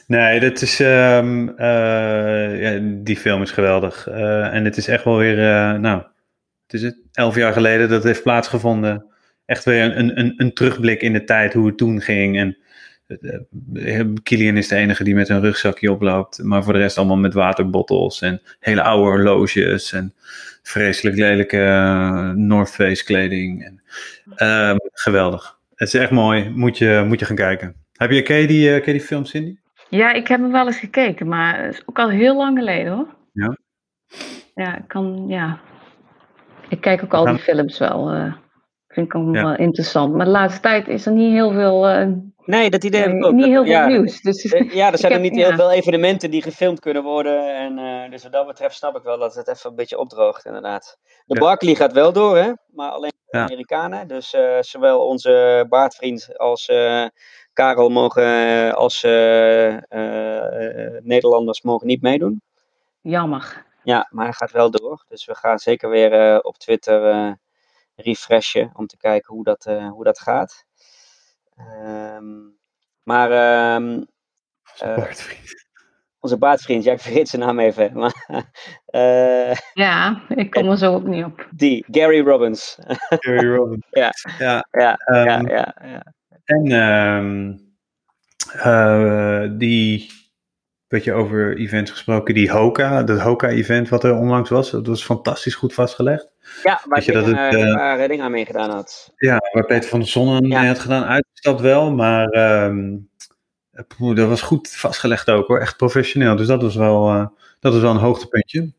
Nee, dat is. ehm, eh, ja, die film is geweldig. Eh, en het is echt wel weer. eh, nou, het is het elf jaar geleden dat het heeft plaatsgevonden. Echt weer een, een, een terugblik in de tijd hoe het toen ging. En eh, Kilian is de enige die met een rugzakje oploopt. Maar voor de rest allemaal met waterbottles en hele oude horloges. En vreselijk lelijke eh, North Face kleding. En, ehm, geweldig. Het is echt mooi. Moet je, moet je gaan kijken. Heb je, ken je die, eh, ken je die film, Cindy? Ja, ik heb hem wel eens gekeken, maar het is ook al heel lang geleden hoor. Ja. Ja, ik kan, ja. Ik kijk ook al die films wel. Uh, vind ik ook wel interessant. Maar de laatste tijd is er niet heel veel. Uh, nee, dat idee heb ik ook. Niet heel veel nieuws. Dus, ja, er zijn er niet heel veel evenementen die gefilmd kunnen worden. En uh, dus wat dat betreft snap ik wel dat het even een beetje opdroogt, inderdaad. De ja. Barkley gaat wel door, hè? Maar alleen de Amerikanen. Dus zowel onze baardvriend als Karel mogen als Nederlanders mogen niet meedoen. Jammer. Ja, maar hij gaat wel door. Dus we gaan zeker weer uh, op Twitter uh, refreshen om te kijken hoe dat, uh, hoe dat gaat. Um, maar um, onze baardvriend, ja, ik vergeet zijn naam even. Maar, ja, ik kom er zo ook niet op. Die, Gary Robbins. Gary Robbins. ja. Ja. Ja, um, ja, ehm, ja, ja, En die beetje over events gesproken. Die Hoka, dat Hoka-event wat er onlangs was, dat was fantastisch goed vastgelegd. Ja, waar je dat het, uh, waar dingen aan meegedaan had. Ja, waar Peter van der Zon aan ja. had gedaan, uitgestapt wel, maar um, dat was goed vastgelegd ook hoor, echt professioneel. Dus dat was wel, uh, dat was wel een hoogtepuntje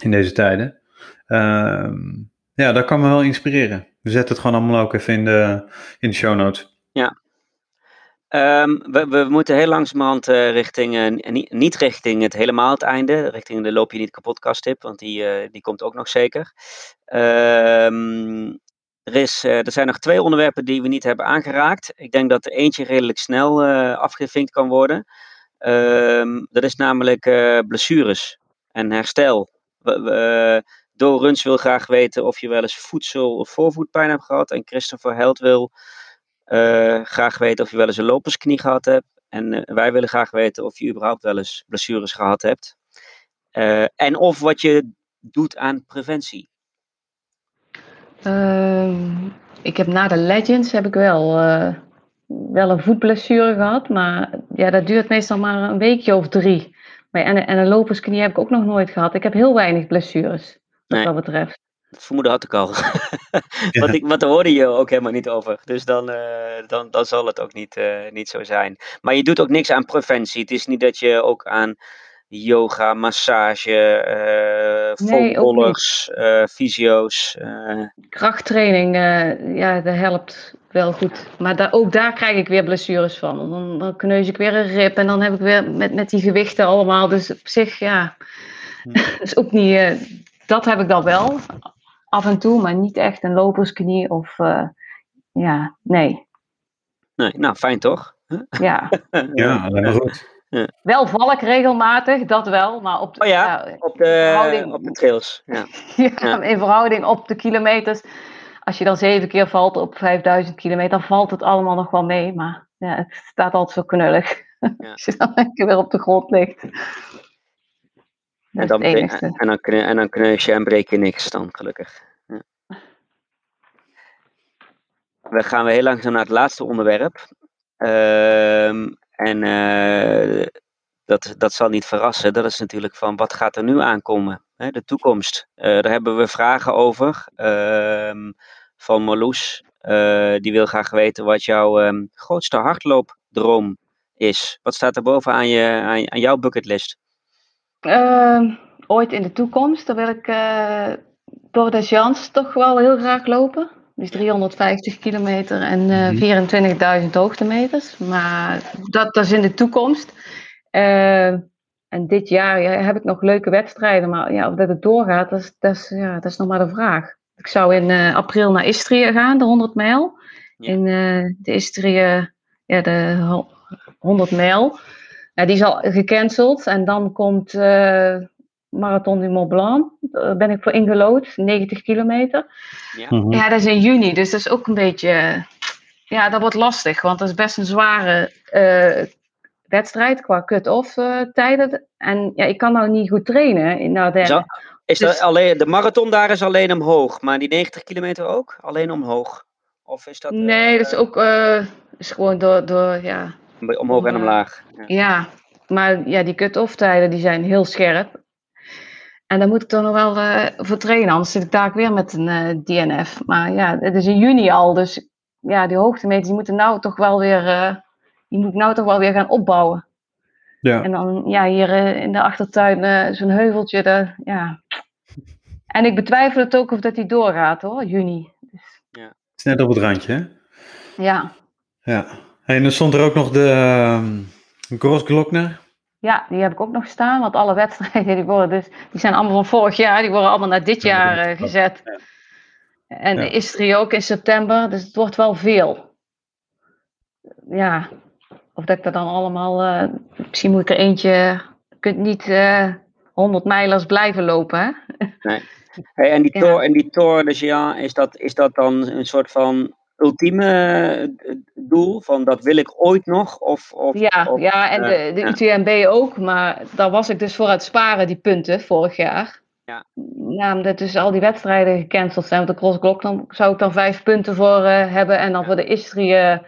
in deze tijden. Um, ja, dat kan me wel inspireren. We zetten het gewoon allemaal ook even in de, in de show notes. Um, we, we, moeten heel langzamerhand uh, richting, uh, niet, richting het helemaal het einde, richting de Loop je niet kapot tip, want die, uh, die komt ook nog zeker. Um, er, is, er zijn nog twee onderwerpen die we niet hebben aangeraakt. Ik denk dat er eentje redelijk snel afgevinkt kan worden. Dat is namelijk blessures en herstel. We, we, Runs wil graag weten of je wel eens voedsel- of voorvoetpijn hebt gehad. En Christopher Held wil graag weten of je wel eens een lopersknie gehad hebt. En uh, wij willen graag weten of je überhaupt wel eens blessures gehad hebt. Uh, en of wat je doet aan preventie. Ehm, ik heb na de Legends heb ik wel, wel een voetblessure gehad. Maar ja, dat duurt meestal maar een weekje of drie. Maar, en, en een lopersknie heb ik ook nog nooit gehad. Ik heb heel weinig blessures, wat nee. dat betreft. Dat vermoeden had ik al. want, ik, want daar hoorde je ook helemaal niet over. Dus dan, uh, dan, dan zal het ook niet, uh, niet zo zijn. Maar je doet ook niks aan preventie. Het is niet dat je ook aan yoga, massage, uh, voetballers, nee, fysio's. Krachttraining, ja, dat helpt wel goed. Maar daar, ook daar krijg ik weer blessures van. Dan, dan kneus ik weer een rib en dan heb ik weer met, met die gewichten allemaal. Dus op zich, ja, hm. dat is ook niet. dat heb ik dan wel af en toe, maar niet echt een lopersknie of uh, ja, nee. Nee, nou fijn toch? Ja. ja, helemaal goed. Ja. Wel val ik regelmatig, dat wel, maar op de, oh ja, ja op, de, verhouding, op de trails. Ja. ja, in verhouding op de kilometers. Als je dan zeven keer valt op 5000 kilometer, dan valt het allemaal nog wel mee. Maar ja, het staat altijd zo knullig. Als je dan een keer weer op de grond ligt. En dan, en, dan, en dan kneus je en breek je niks dan, gelukkig. Ja. We gaan weer heel langzaam naar het laatste onderwerp. Uh, en uh, dat, dat zal niet verrassen. Dat is natuurlijk van wat gaat er nu aankomen? Hè, de toekomst. Uh, daar hebben we vragen over. Ehm, van Marloes. Eh, die wil graag weten wat jouw um, grootste hardloopdroom is. Wat staat er boven aan, je, aan, aan jouw bucketlist? Uh, ooit in de toekomst, dan wil ik uh, door de Jans toch wel heel graag lopen. Dus 350 kilometer en uh, 24.000 hoogtemeters. Maar dat, dat is in de toekomst. Uh, en dit jaar ja, heb ik nog leuke wedstrijden. Maar ja, of dat het doorgaat, dat is, dat is, ja, dat is nog maar de vraag. Ik zou in uh, april naar Istrië gaan, de 100 mijl. Ja. In de Istrië, ja, de 100 mijl. Ja, die is al gecanceld. En dan komt uh, Marathon du Mont Blanc. Daar ben ik voor ingelood. 90 kilometer. Ja. Mm -hmm. ja, dat is in juni. Dus dat is ook een beetje... Ja, dat wordt lastig. Want dat is best een zware uh, wedstrijd qua cut-off uh, tijden. En ja, ik kan nou niet goed trainen in Ardennen. Zo, is dus, alleen, de marathon daar is alleen omhoog. Maar die 90 kilometer ook? Alleen omhoog? Of is dat... Nee, dat is ook... is gewoon door... door ja, Omhoog en omlaag. Ja, ja maar ja, die cut-off tijden die zijn heel scherp. En daar moet ik toch nog wel uh, voor trainen, anders zit ik daar weer met een uh, DNF. Maar ja, het is in juni al, dus ja, die hoogtemeters die moeten nou toch wel weer, uh, die moet ik nou toch wel weer gaan opbouwen. Ja. En dan ja, hier in de achtertuin zo'n heuveltje. De, ja. En ik betwijfel het ook of dat die doorgaat hoor, juni. Dus... Ja. Het is net op het randje hè? Ja. Ja. En dan stond er ook nog de uh, Grossglockner. Ja, die heb ik ook nog staan, want alle wedstrijden die worden dus, die zijn allemaal van vorig jaar, die worden allemaal naar dit jaar uh, gezet. Ja. En ja. Istrie ook in september, dus het wordt wel veel. Ja, of dat ik er dan allemaal, uh, misschien moet ik er eentje, je kunt niet uh, eh, 100 mijlers blijven lopen, hè? Nee. Hey, en die Tour, en die Tour de Géant, is dat, is dat dan een soort van ultieme eh, doel? Van dat wil ik ooit nog? Of, of, ja, of, ja, en de, de UTMB ook. Maar daar was ik dus voor het sparen, die punten, vorig jaar. Ja. ja omdat dus al die wedstrijden gecanceld zijn. Want de Cross Glock, dan zou ik dan vijf punten voor uh, hebben. En dan voor de Istrie, uh,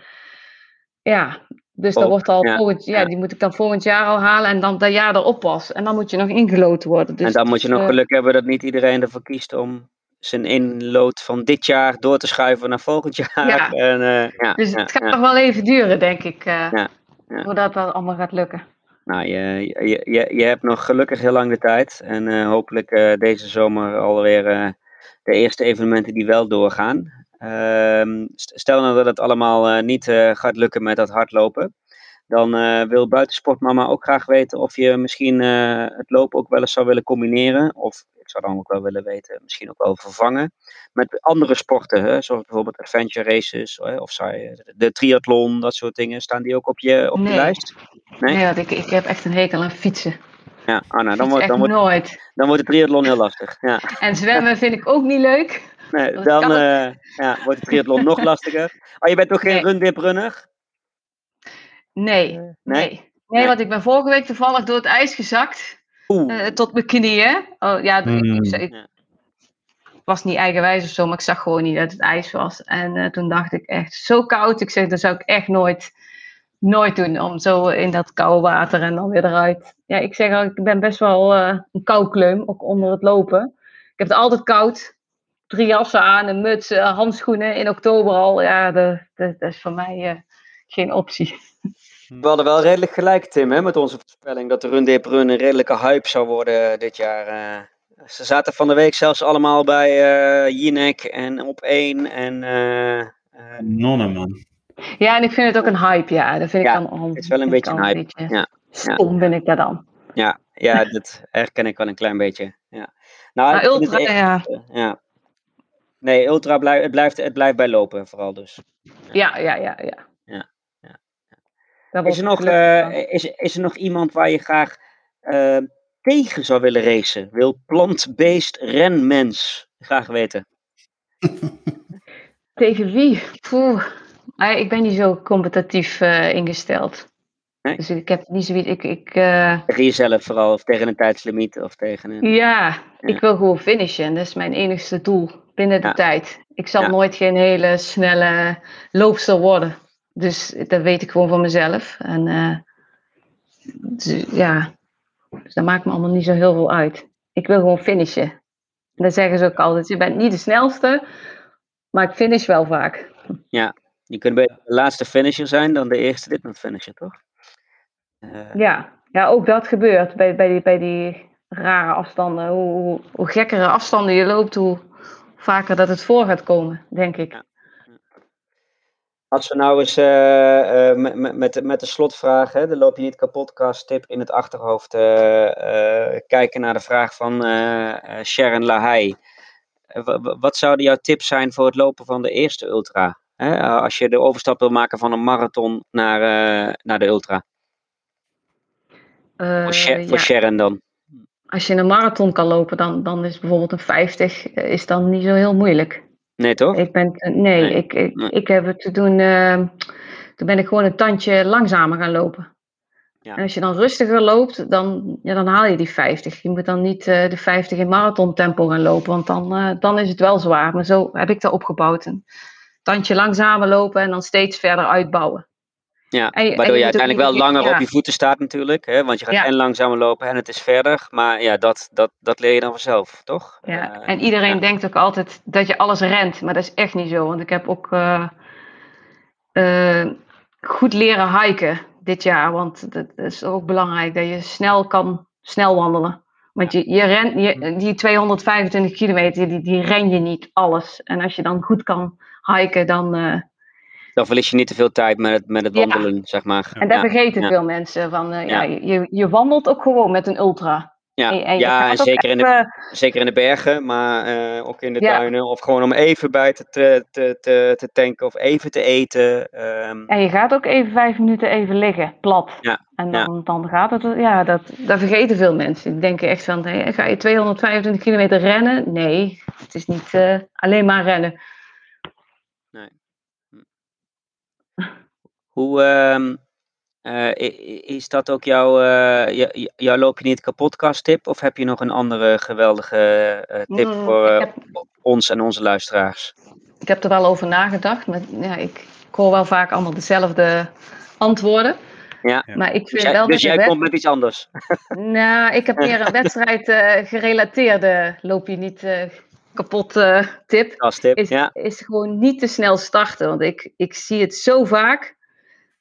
ja... Dus dat wordt al ja, volgend, ja, die moet ik dan volgend jaar al halen en dan dat jaar erop pas. En dan moet je nog ingeloten worden. Dus en dan moet je nog geluk hebben dat niet iedereen ervoor kiest om zijn inlood van dit jaar door te schuiven naar volgend jaar. Ja. En, uh, ja, dus het gaat nog wel even duren, denk ik, uh, voordat dat allemaal gaat lukken. Nou, je, je, je, je hebt nog gelukkig heel lang de tijd. En uh, hopelijk deze zomer alweer de eerste evenementen die wel doorgaan. Ehm, stel nou dat het allemaal niet gaat lukken met dat hardlopen. Dan wil buitensportmama ook graag weten of je misschien het lopen ook wel eens zou willen combineren. Of ik zou dan ook wel willen weten, misschien ook wel vervangen met andere sporten, hè, zoals bijvoorbeeld adventure races hè, of de triathlon, dat soort dingen. Staan die ook op je, op nee. je lijst? Nee, nee want ik, ik heb echt een hekel aan fietsen. Ja, oh, nou, dan, wordt, dan, wordt, nooit. dan wordt de triathlon heel lastig. Ja. En zwemmen vind ik ook niet leuk. Nee, dan uh, ja, wordt de triathlon nog lastiger. Oh, je bent toch geen nee. rundiprunner? Nee, nee, nee. Nee, want ik ben vorige week toevallig door het ijs gezakt. Uh, tot mijn knieën. Oh, ja, Hmm. ik, ik, ik, was niet eigenwijs of zo, maar ik zag gewoon niet dat het ijs was. En uh, toen dacht ik echt, zo koud. Ik zeg, dat zou ik echt nooit, nooit doen. Om zo in dat koude water en dan weer eruit. Ja, ik zeg al, ik ben best wel uh, een koukleum, ook onder het lopen. Ik heb het altijd koud. Drie jassen aan, een muts, handschoenen in oktober al. Ja, dat, dat, dat is voor mij geen optie. We hadden wel redelijk gelijk, Tim, hè, met onze voorspelling dat de Run Deep Run een redelijke hype zou worden dit jaar. Uh, ze zaten van de week zelfs allemaal bij uh, Jinek en op één en... Uh, Nonne, man. Ja, en ik vind het ook een hype, ja. Dat vind ja, ik dan Het is wel een beetje een hype, beetje ja. Stom ben ik daar dan. Ja, ja, dat herken ik wel een klein beetje, ja. Nou, maar ultra, echt, ja. ja. Nee, ultra blijft, het, blijft, het blijft bij lopen, vooral dus. Ja, ja, ja, ja. Is er, nog, uh, is, is er nog iemand waar je graag uh, tegen zou willen racen? Wil plant-based renmens graag weten? tegen wie? Poeh. Ik ben niet zo competitief uh, ingesteld. Nee? Dus ik heb niet zoiets. Ik, ik, tegen jezelf vooral, of tegen een tijdslimiet, of tegen een. Ja, ja, ik wil gewoon finishen. Dat is mijn enigste doel binnen de ja. tijd. Ik zal ja. nooit geen hele snelle loopster worden. Dus dat weet ik gewoon van mezelf. En uh, dus, ja, dus dat maakt me allemaal niet zo heel veel uit. Ik wil gewoon finishen. En dat zeggen ze ook altijd. Je bent niet de snelste, maar ik finish wel vaak. Ja, je kunt beter de laatste finisher zijn dan de eerste dit finisher, toch? Uh, ja. ja, ook dat gebeurt bij, bij, die, bij die rare afstanden. Hoe, hoe, hoe gekkere afstanden je loopt, hoe vaker dat het voor gaat komen, denk ik. Ja. Als we nou eens uh, uh, met, met, met de slotvraag, hè, de Loop je niet kapotcast tip in het achterhoofd, uh, kijken naar de vraag van Sharon Lahey. wat zouden jouw tips zijn voor het lopen van de eerste ultra? Hè, als je de overstap wil maken van een marathon naar, naar de ultra. voor, Sher voor ja. Sharon dan. Als je een marathon kan lopen, dan, dan is bijvoorbeeld een 50 is dan niet zo heel moeilijk. Nee, toch? Ik ben, nee, nee. Ik, ik, nee. ik heb het te doen. Uh, toen ben ik gewoon een tandje langzamer gaan lopen. Ja. En als je dan rustiger loopt, dan, ja, dan haal je die 50. Je moet dan niet uh, de 50 in marathontempo gaan lopen, want dan, uh, dan is het wel zwaar. Maar zo heb ik dat opgebouwd. Een tandje langzamer lopen en dan steeds verder uitbouwen. Ja, en, waardoor en je, uiteindelijk wel langer ja. op je voeten staat natuurlijk. Hè? Want je gaat ja. en langzamer lopen en het is verder. Maar ja, dat, dat, dat leer je dan vanzelf, toch? Ja, uh, en iedereen ja. denkt ook altijd dat je alles rent. Maar dat is echt niet zo. Want ik heb ook uh, uh, goed leren hiken dit jaar. Want dat is ook belangrijk dat je snel kan snel wandelen. Want je, je rent, je, die 225 kilometer, die, die ren je niet alles. En als je dan goed kan hiken, dan... Dan verlies je niet te veel tijd met het, met het wandelen, zeg maar. En daar vergeten veel mensen van. Uh, ja. je, je wandelt ook gewoon met een ultra. Ja, en, ja, en zeker, in de, zeker in de bergen, maar uh, ook in de duinen. Of gewoon om even bij te, te, te, te tanken of even te eten. Um. En je gaat ook even vijf minuten even liggen, plat. Ja. En dan, ja. dan gaat het, ja, dat, dat vergeten veel mensen. Die denken echt van, hey, ga je 225 kilometer rennen? Nee, het is niet uh, alleen maar rennen. Hoe, um, uh, is dat ook jouw, uh, jouw loop je niet kapotkast tip? Of heb je nog een andere geweldige uh, tip mm, voor heb, ons en onze luisteraars? Ik heb er wel over nagedacht. Maar ja, ik, ik hoor wel vaak allemaal dezelfde antwoorden. Ja. Maar ik vind dus wel dus jij komt met iets anders? Nou, ik heb meer een wedstrijd gerelateerde loop je niet kapot tip. Als tip is, ja. is gewoon niet te snel starten. Want ik, ik zie het zo vaak uh,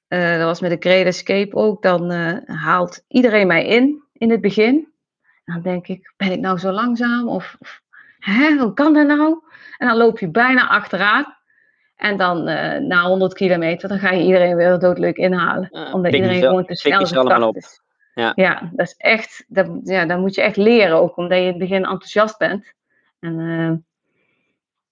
dat was met de Great Escape ook. Dan uh, haalt iedereen mij in in het begin. Dan denk ik, ben ik nou zo langzaam? Of, of hè, hoe kan dat nou? En dan loop je bijna achteraan. En dan uh, na 100 kilometer, dan ga je iedereen weer doodleuk inhalen. omdat iedereen gewoon te snel gestart is. Ja. ja, dat is echt, dat, ja, dan moet je echt leren ook, omdat je in het begin enthousiast bent. En,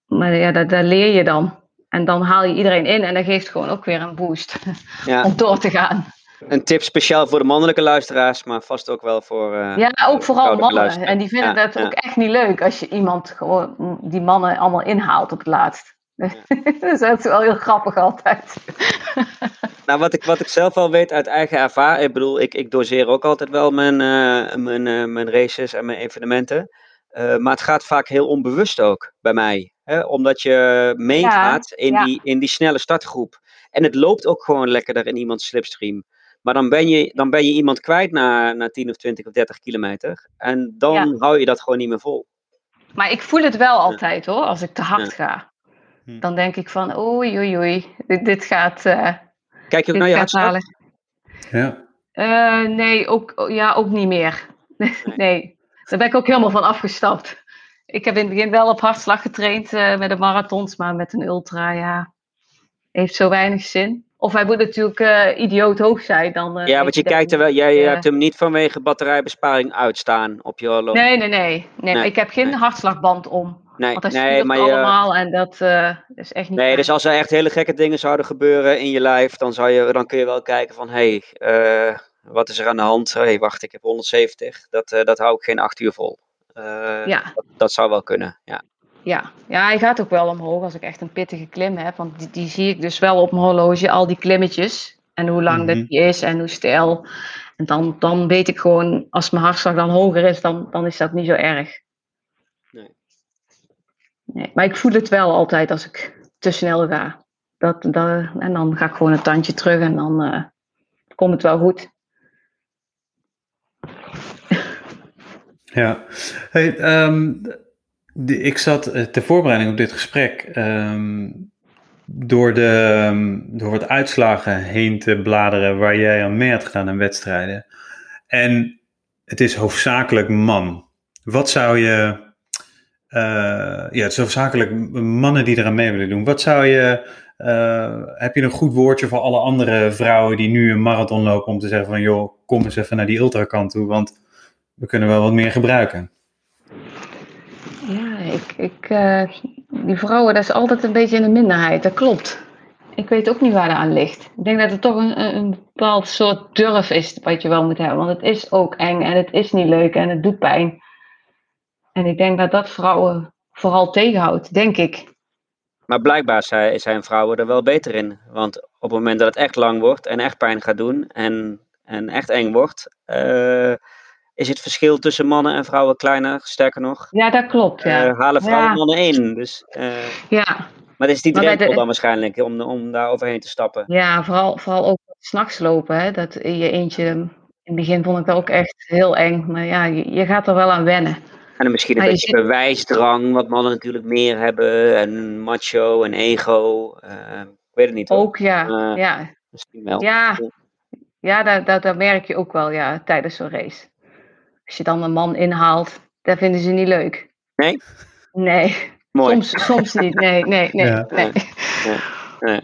maar ja, dat, dat leer je dan. En dan haal je iedereen in en dat geeft gewoon ook weer een boost ja. om door te gaan. Een tip speciaal voor de mannelijke luisteraars, maar vast ook wel voor. Uh, ja, ook vooral mannen. En die vinden ja, dat ook echt niet leuk als je iemand gewoon die mannen allemaal inhaalt op het laatst. Ja. dus dat is wel heel grappig altijd. nou, wat ik, wat ik zelf wel weet uit eigen ervaring, ik bedoel, ik, ik doseer ook altijd wel mijn, uh, mijn, uh, mijn races en mijn evenementen. maar het gaat vaak heel onbewust ook bij mij. Hè, omdat je meegaat in, Die, in die snelle startgroep. En het loopt ook gewoon lekkerder in iemands slipstream. Maar dan ben je, dan ben je iemand kwijt na, na 10 of 20 of 30 kilometer. En dan hou je dat gewoon niet meer vol. Maar ik voel het wel altijd hoor, als ik te hard ga. Hm. Dan denk ik van oei oei oei, dit, dit gaat. Uh, Kijk je ook naar je hartslag? Ja. Uh, nee, ook, ja, ook niet meer. Nee. nee, daar ben ik ook helemaal van afgestapt ik heb in het begin wel op hartslag getraind uh, met de marathons, maar met een ultra, ja, heeft zo weinig zin. Of hij moet natuurlijk uh, idioot hoog zijn. Dan, uh, ja, want je kijkt er wel, jij hebt hem niet vanwege batterijbesparing uitstaan op je horloge. Nee, nee, nee. nee, nee ik heb geen nee. hartslagband om. Nee, want dat nee, maar allemaal en dat is echt niet. Nee, dus als er echt hele gekke dingen zouden gebeuren in je lijf, dan, zou je, dan kun je wel kijken van hé, hey, wat is er aan de hand? Hé, hey, wacht, ik heb 170. Dat, dat hou ik geen acht uur vol. Uh, ja. Dat, dat, zou wel kunnen, ja. Ja. ja, hij gaat ook wel omhoog als ik echt een pittige klim heb. Want die, die zie ik dus wel op mijn horloge, al die klimmetjes. En hoe lang mm -hmm. dat die is en hoe stijl. En dan, dan weet ik gewoon, als mijn hartslag dan hoger is, dan, dan is dat niet zo erg. Nee. nee. Maar ik voel het wel altijd als ik te snel ga. Dat, dat, en dan ga ik gewoon een tandje terug en dan uh, komt het wel goed. Ja, hey, de, ik zat uh, ter voorbereiding op dit gesprek um, door, de, um, door wat uitslagen heen te bladeren waar jij aan mee had gedaan aan wedstrijden. En het is hoofdzakelijk man. Wat zou je, uh, ja, het is hoofdzakelijk mannen die eraan mee willen doen. Wat zou je, uh, heb je een goed woordje voor alle andere vrouwen die nu een marathon lopen om te zeggen van joh, kom eens even naar die ultrakant toe, want we kunnen wel wat meer gebruiken. Ja, ik, ik, uh, die vrouwen, dat is altijd een beetje in de minderheid. Dat klopt. Ik weet ook niet waar dat aan ligt. Ik denk dat het toch een, een bepaald soort durf is wat je wel moet hebben. Want het is ook eng en het is niet leuk en het doet pijn. En ik denk dat dat vrouwen vooral tegenhoudt, denk ik. Maar blijkbaar zijn vrouwen er wel beter in. Want op het moment dat het echt lang wordt en echt pijn gaat doen en, en echt eng wordt, uh, is het verschil tussen mannen en vrouwen kleiner, sterker nog. Ja, dat klopt. Ja. Uh, halen vrouwen ja. mannen in. Dus, uh, ja. Maar het is die drempel de... dan waarschijnlijk om, om daar overheen te stappen. Ja, vooral, vooral ook s'nachts lopen. Hè? Dat in je eentje, in het begin vond ik dat ook echt heel eng. Maar ja, je, je gaat er wel aan wennen. En misschien een maar beetje zit... bewijsdrang, wat mannen natuurlijk meer hebben. En macho en ego. Uh, ik weet het niet. Ook, ja. ja. Misschien wel. Ja, Ja, dat, dat, dat merk je ook wel ja, tijdens zo'n race. Als je dan een man inhaalt, dat vinden ze niet leuk. Nee? Nee. Mooi. Soms, soms niet. Nee, nee, nee. Ja. nee. Nee.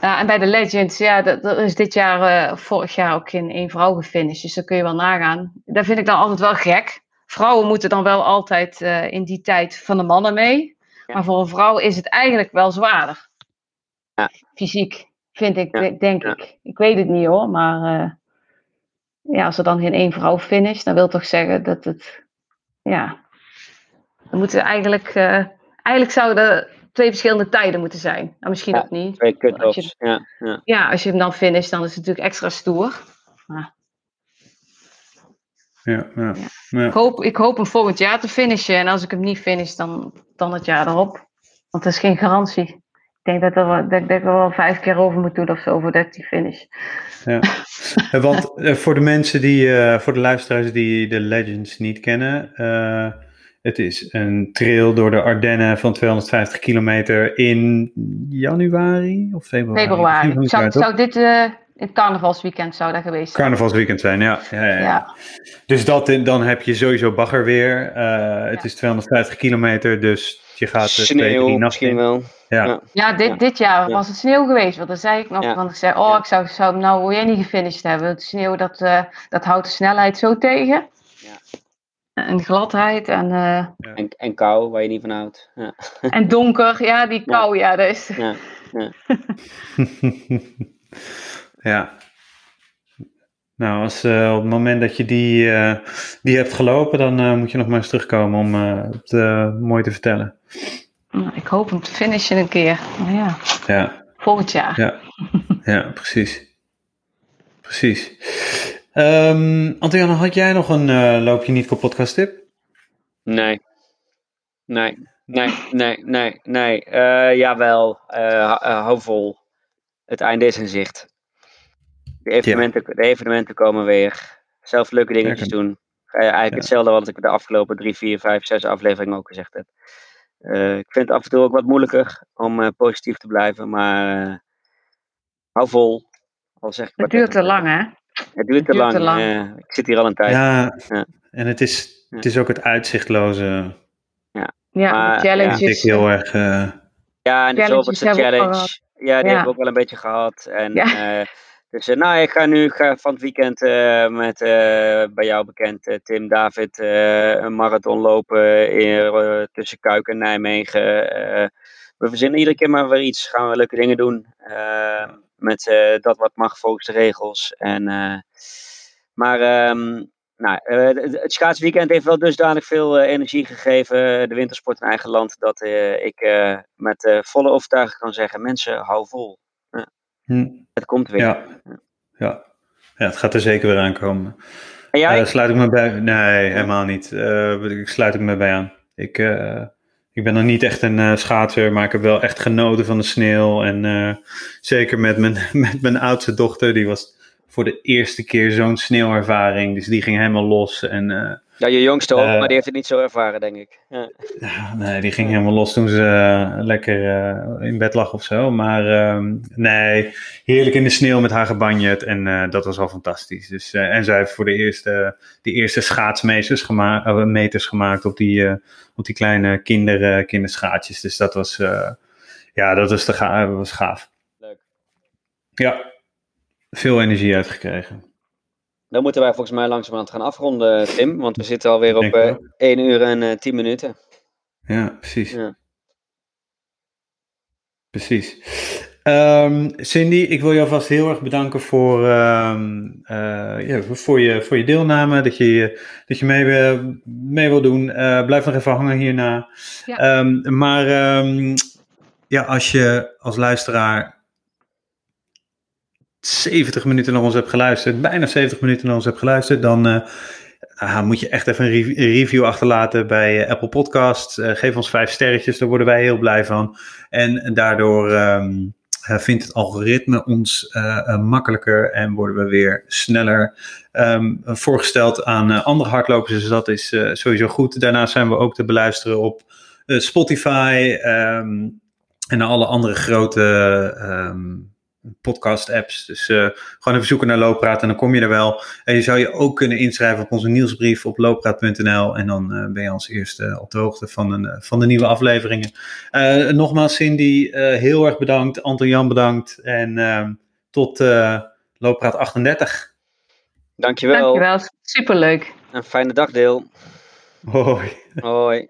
Ja, en bij de Legends, ja, dat, dat is dit jaar, eh, vorig jaar ook in één vrouw gefinished. Dus dat kun je wel nagaan. Dat vind ik dan altijd wel gek. Vrouwen moeten dan wel altijd eh, in die tijd van de mannen mee. Ja. Maar voor een vrouw is het eigenlijk wel zwaarder. Ja. Fysiek, vind ik, Ja, denk ja. ik. Ik weet het niet hoor, maar eh, ja, als er dan geen één vrouw finisht, dan wil toch zeggen dat het, ja, dan moeten eigenlijk, eh, eigenlijk zouden er twee verschillende tijden moeten zijn. Nou, misschien Ja. ook niet. Twee Als cut-offs. je- Ja, ja. Ja, als je hem dan finisht, dan is het natuurlijk extra stoer. Ja, ja, ja. Ik hoop, ik hoop hem volgend jaar te finishen. En als ik hem niet finish, dan, dan het jaar erop. Want dat is geen garantie. Ik denk dat, er, wel- dat, dat ik er wel vijf keer over moet doen of zo voordat die finish. Ja. Eh, Want eh, voor de mensen die, eh, voor de luisteraars die de Legends niet kennen, het is een trail door de Ardennen van 250 kilometer in januari of februari? Februari. Zou, dit in het carnavalsweekend zou dat geweest zijn? Carnavalsweekend zijn, ja. ja, ja, ja. Dus dat, dan heb je sowieso baggerweer. Eh het is 250 kilometer, dus je gaat twee, Sneeuw drie nachten misschien in. wel. Ja. Ja. Ja, dit, Ja. dit jaar Ja. was het sneeuw geweest. Want dan zei ik nog, Ja. want ik zei, oh, Ja. ik zou, zou hem nou wil jij niet gefinished hebben. Het sneeuw, dat, eh, dat houdt de snelheid zo tegen. Ja. En gladheid en, eh, En, en kou, waar je niet van houdt. Ja. en donker. Ja, die kou, ja, dat is... Ja. Nou, als, eh, op het moment dat je die, eh, die hebt gelopen, dan eh, moet je nog maar eens terugkomen om eh, het mooi te vertellen. Nou, Ik hoop hem te finishen een keer. Maar ja, Ja, volgend jaar. ja, ja precies. Precies. Ehm Antiane, had jij nog een eh, loopje niet kapot podcast tip? Nee. Nee. Nee, nee, nee, nee. Eh, jawel, hou vol. Het einde is in zicht. De evenementen, de evenementen komen weer. Zelf leuke dingetjes Lekker. doen. Eigenlijk Ja. hetzelfde wat ik de afgelopen drie, vier, vijf, zes afleveringen ook gezegd heb. Eh, ik vind het af en toe ook wat moeilijker om eh, positief te blijven, maar eh, hou vol. Al zeg ik Het duurt te lang, hè? Het duurt te duurt lang. te lang. eh, ik zit hier al een tijd. Ja, Ja. en het is, het is ook het uitzichtloze. Ja, Maar, de Ja, challenges. ik heel erg. eh, Ja, en de zoveelste challenge. Ja, die Ja. hebben we ook wel een beetje gehad. En, Ja. Dus eh, nou, ik ga nu ga van het weekend eh, met eh, bij jou bekend Tim David een marathon lopen in, tussen Kuik en Nijmegen. We verzinnen iedere keer maar weer iets. Gaan we leuke dingen doen. met dat wat mag volgens de regels. En, maar ehm, nou, het- schaatsweekend heeft wel dusdanig veel energie gegeven, de wintersport in eigen land, dat ik met volle overtuiging kan zeggen: mensen, hou vol. hm, Het komt weer. ja. Ja. Ja, het gaat er zeker weer aankomen. En jij? Eh, sluit ik me bij? Nee, helemaal niet. Eh, ik sluit ik me bij aan. Ik, eh, ik ben nog niet echt een schaatser, maar ik heb wel echt genoten van de sneeuw. En zeker met mijn, met mijn oudste dochter, die was voor de eerste keer zo'n sneeuwervaring. Dus die ging helemaal los. En eh, ja, je jongste ook, eh, maar die heeft het niet zo ervaren, denk ik. Ja. nee, die ging helemaal los toen ze eh, lekker in bed lag of zo. Maar ehm, nee, heerlijk in de sneeuw met haar gebanjet. En dat was al fantastisch. Dus, en zij heeft voor de eerste, de eerste schaatsmeters gema eh, meters gemaakt op die, op die kleine kinder, kinderschaatsjes. Dus dat was, ja, dat was, te ga was gaaf. Leuk. Ja, veel energie uitgekregen. Dan moeten wij volgens mij langzamerhand gaan afronden, Tim. Want we zitten alweer op Denk ik eh wel. 1 uur en eh 10 minuten. Ja, precies. Ja. Precies. Ehm, Cindy, ik wil jou vast heel erg bedanken voor, ehm, eh, ja, voor, je, voor je deelname, dat je, dat je mee, wil- mee wil doen. Eh, blijf nog even hangen hierna. Ja. Ehm, maar ehm, ja, als je als luisteraar 70 minuten naar ons hebt geluisterd, bijna 70 minuten naar ons hebt geluisterd, dan eh, ah, moet je echt even een rev- een review achterlaten bij eh, Apple Podcasts. Eh, geef ons vijf sterretjes, daar worden wij heel blij van. En daardoor ehm, eh, vindt het algoritme ons makkelijker en worden we weer sneller ehm, voorgesteld aan andere hardlopers. Dus dat is sowieso goed. Daarnaast zijn we ook te beluisteren op Spotify ehm, en alle andere grote podcast-apps. Dus gewoon even zoeken naar Looppraat en dan kom je er wel. En je zou je ook kunnen inschrijven op onze nieuwsbrief op looppraat.nl. En dan ben je als eerste op de hoogte van, een, van de nieuwe afleveringen. nogmaals, Cindy, heel erg bedankt. Anton Jan bedankt. En ehm, tot Looppraat 38. Dankjewel. Dankjewel, superleuk. Een fijne dag, Deel. Hoi. Hoi.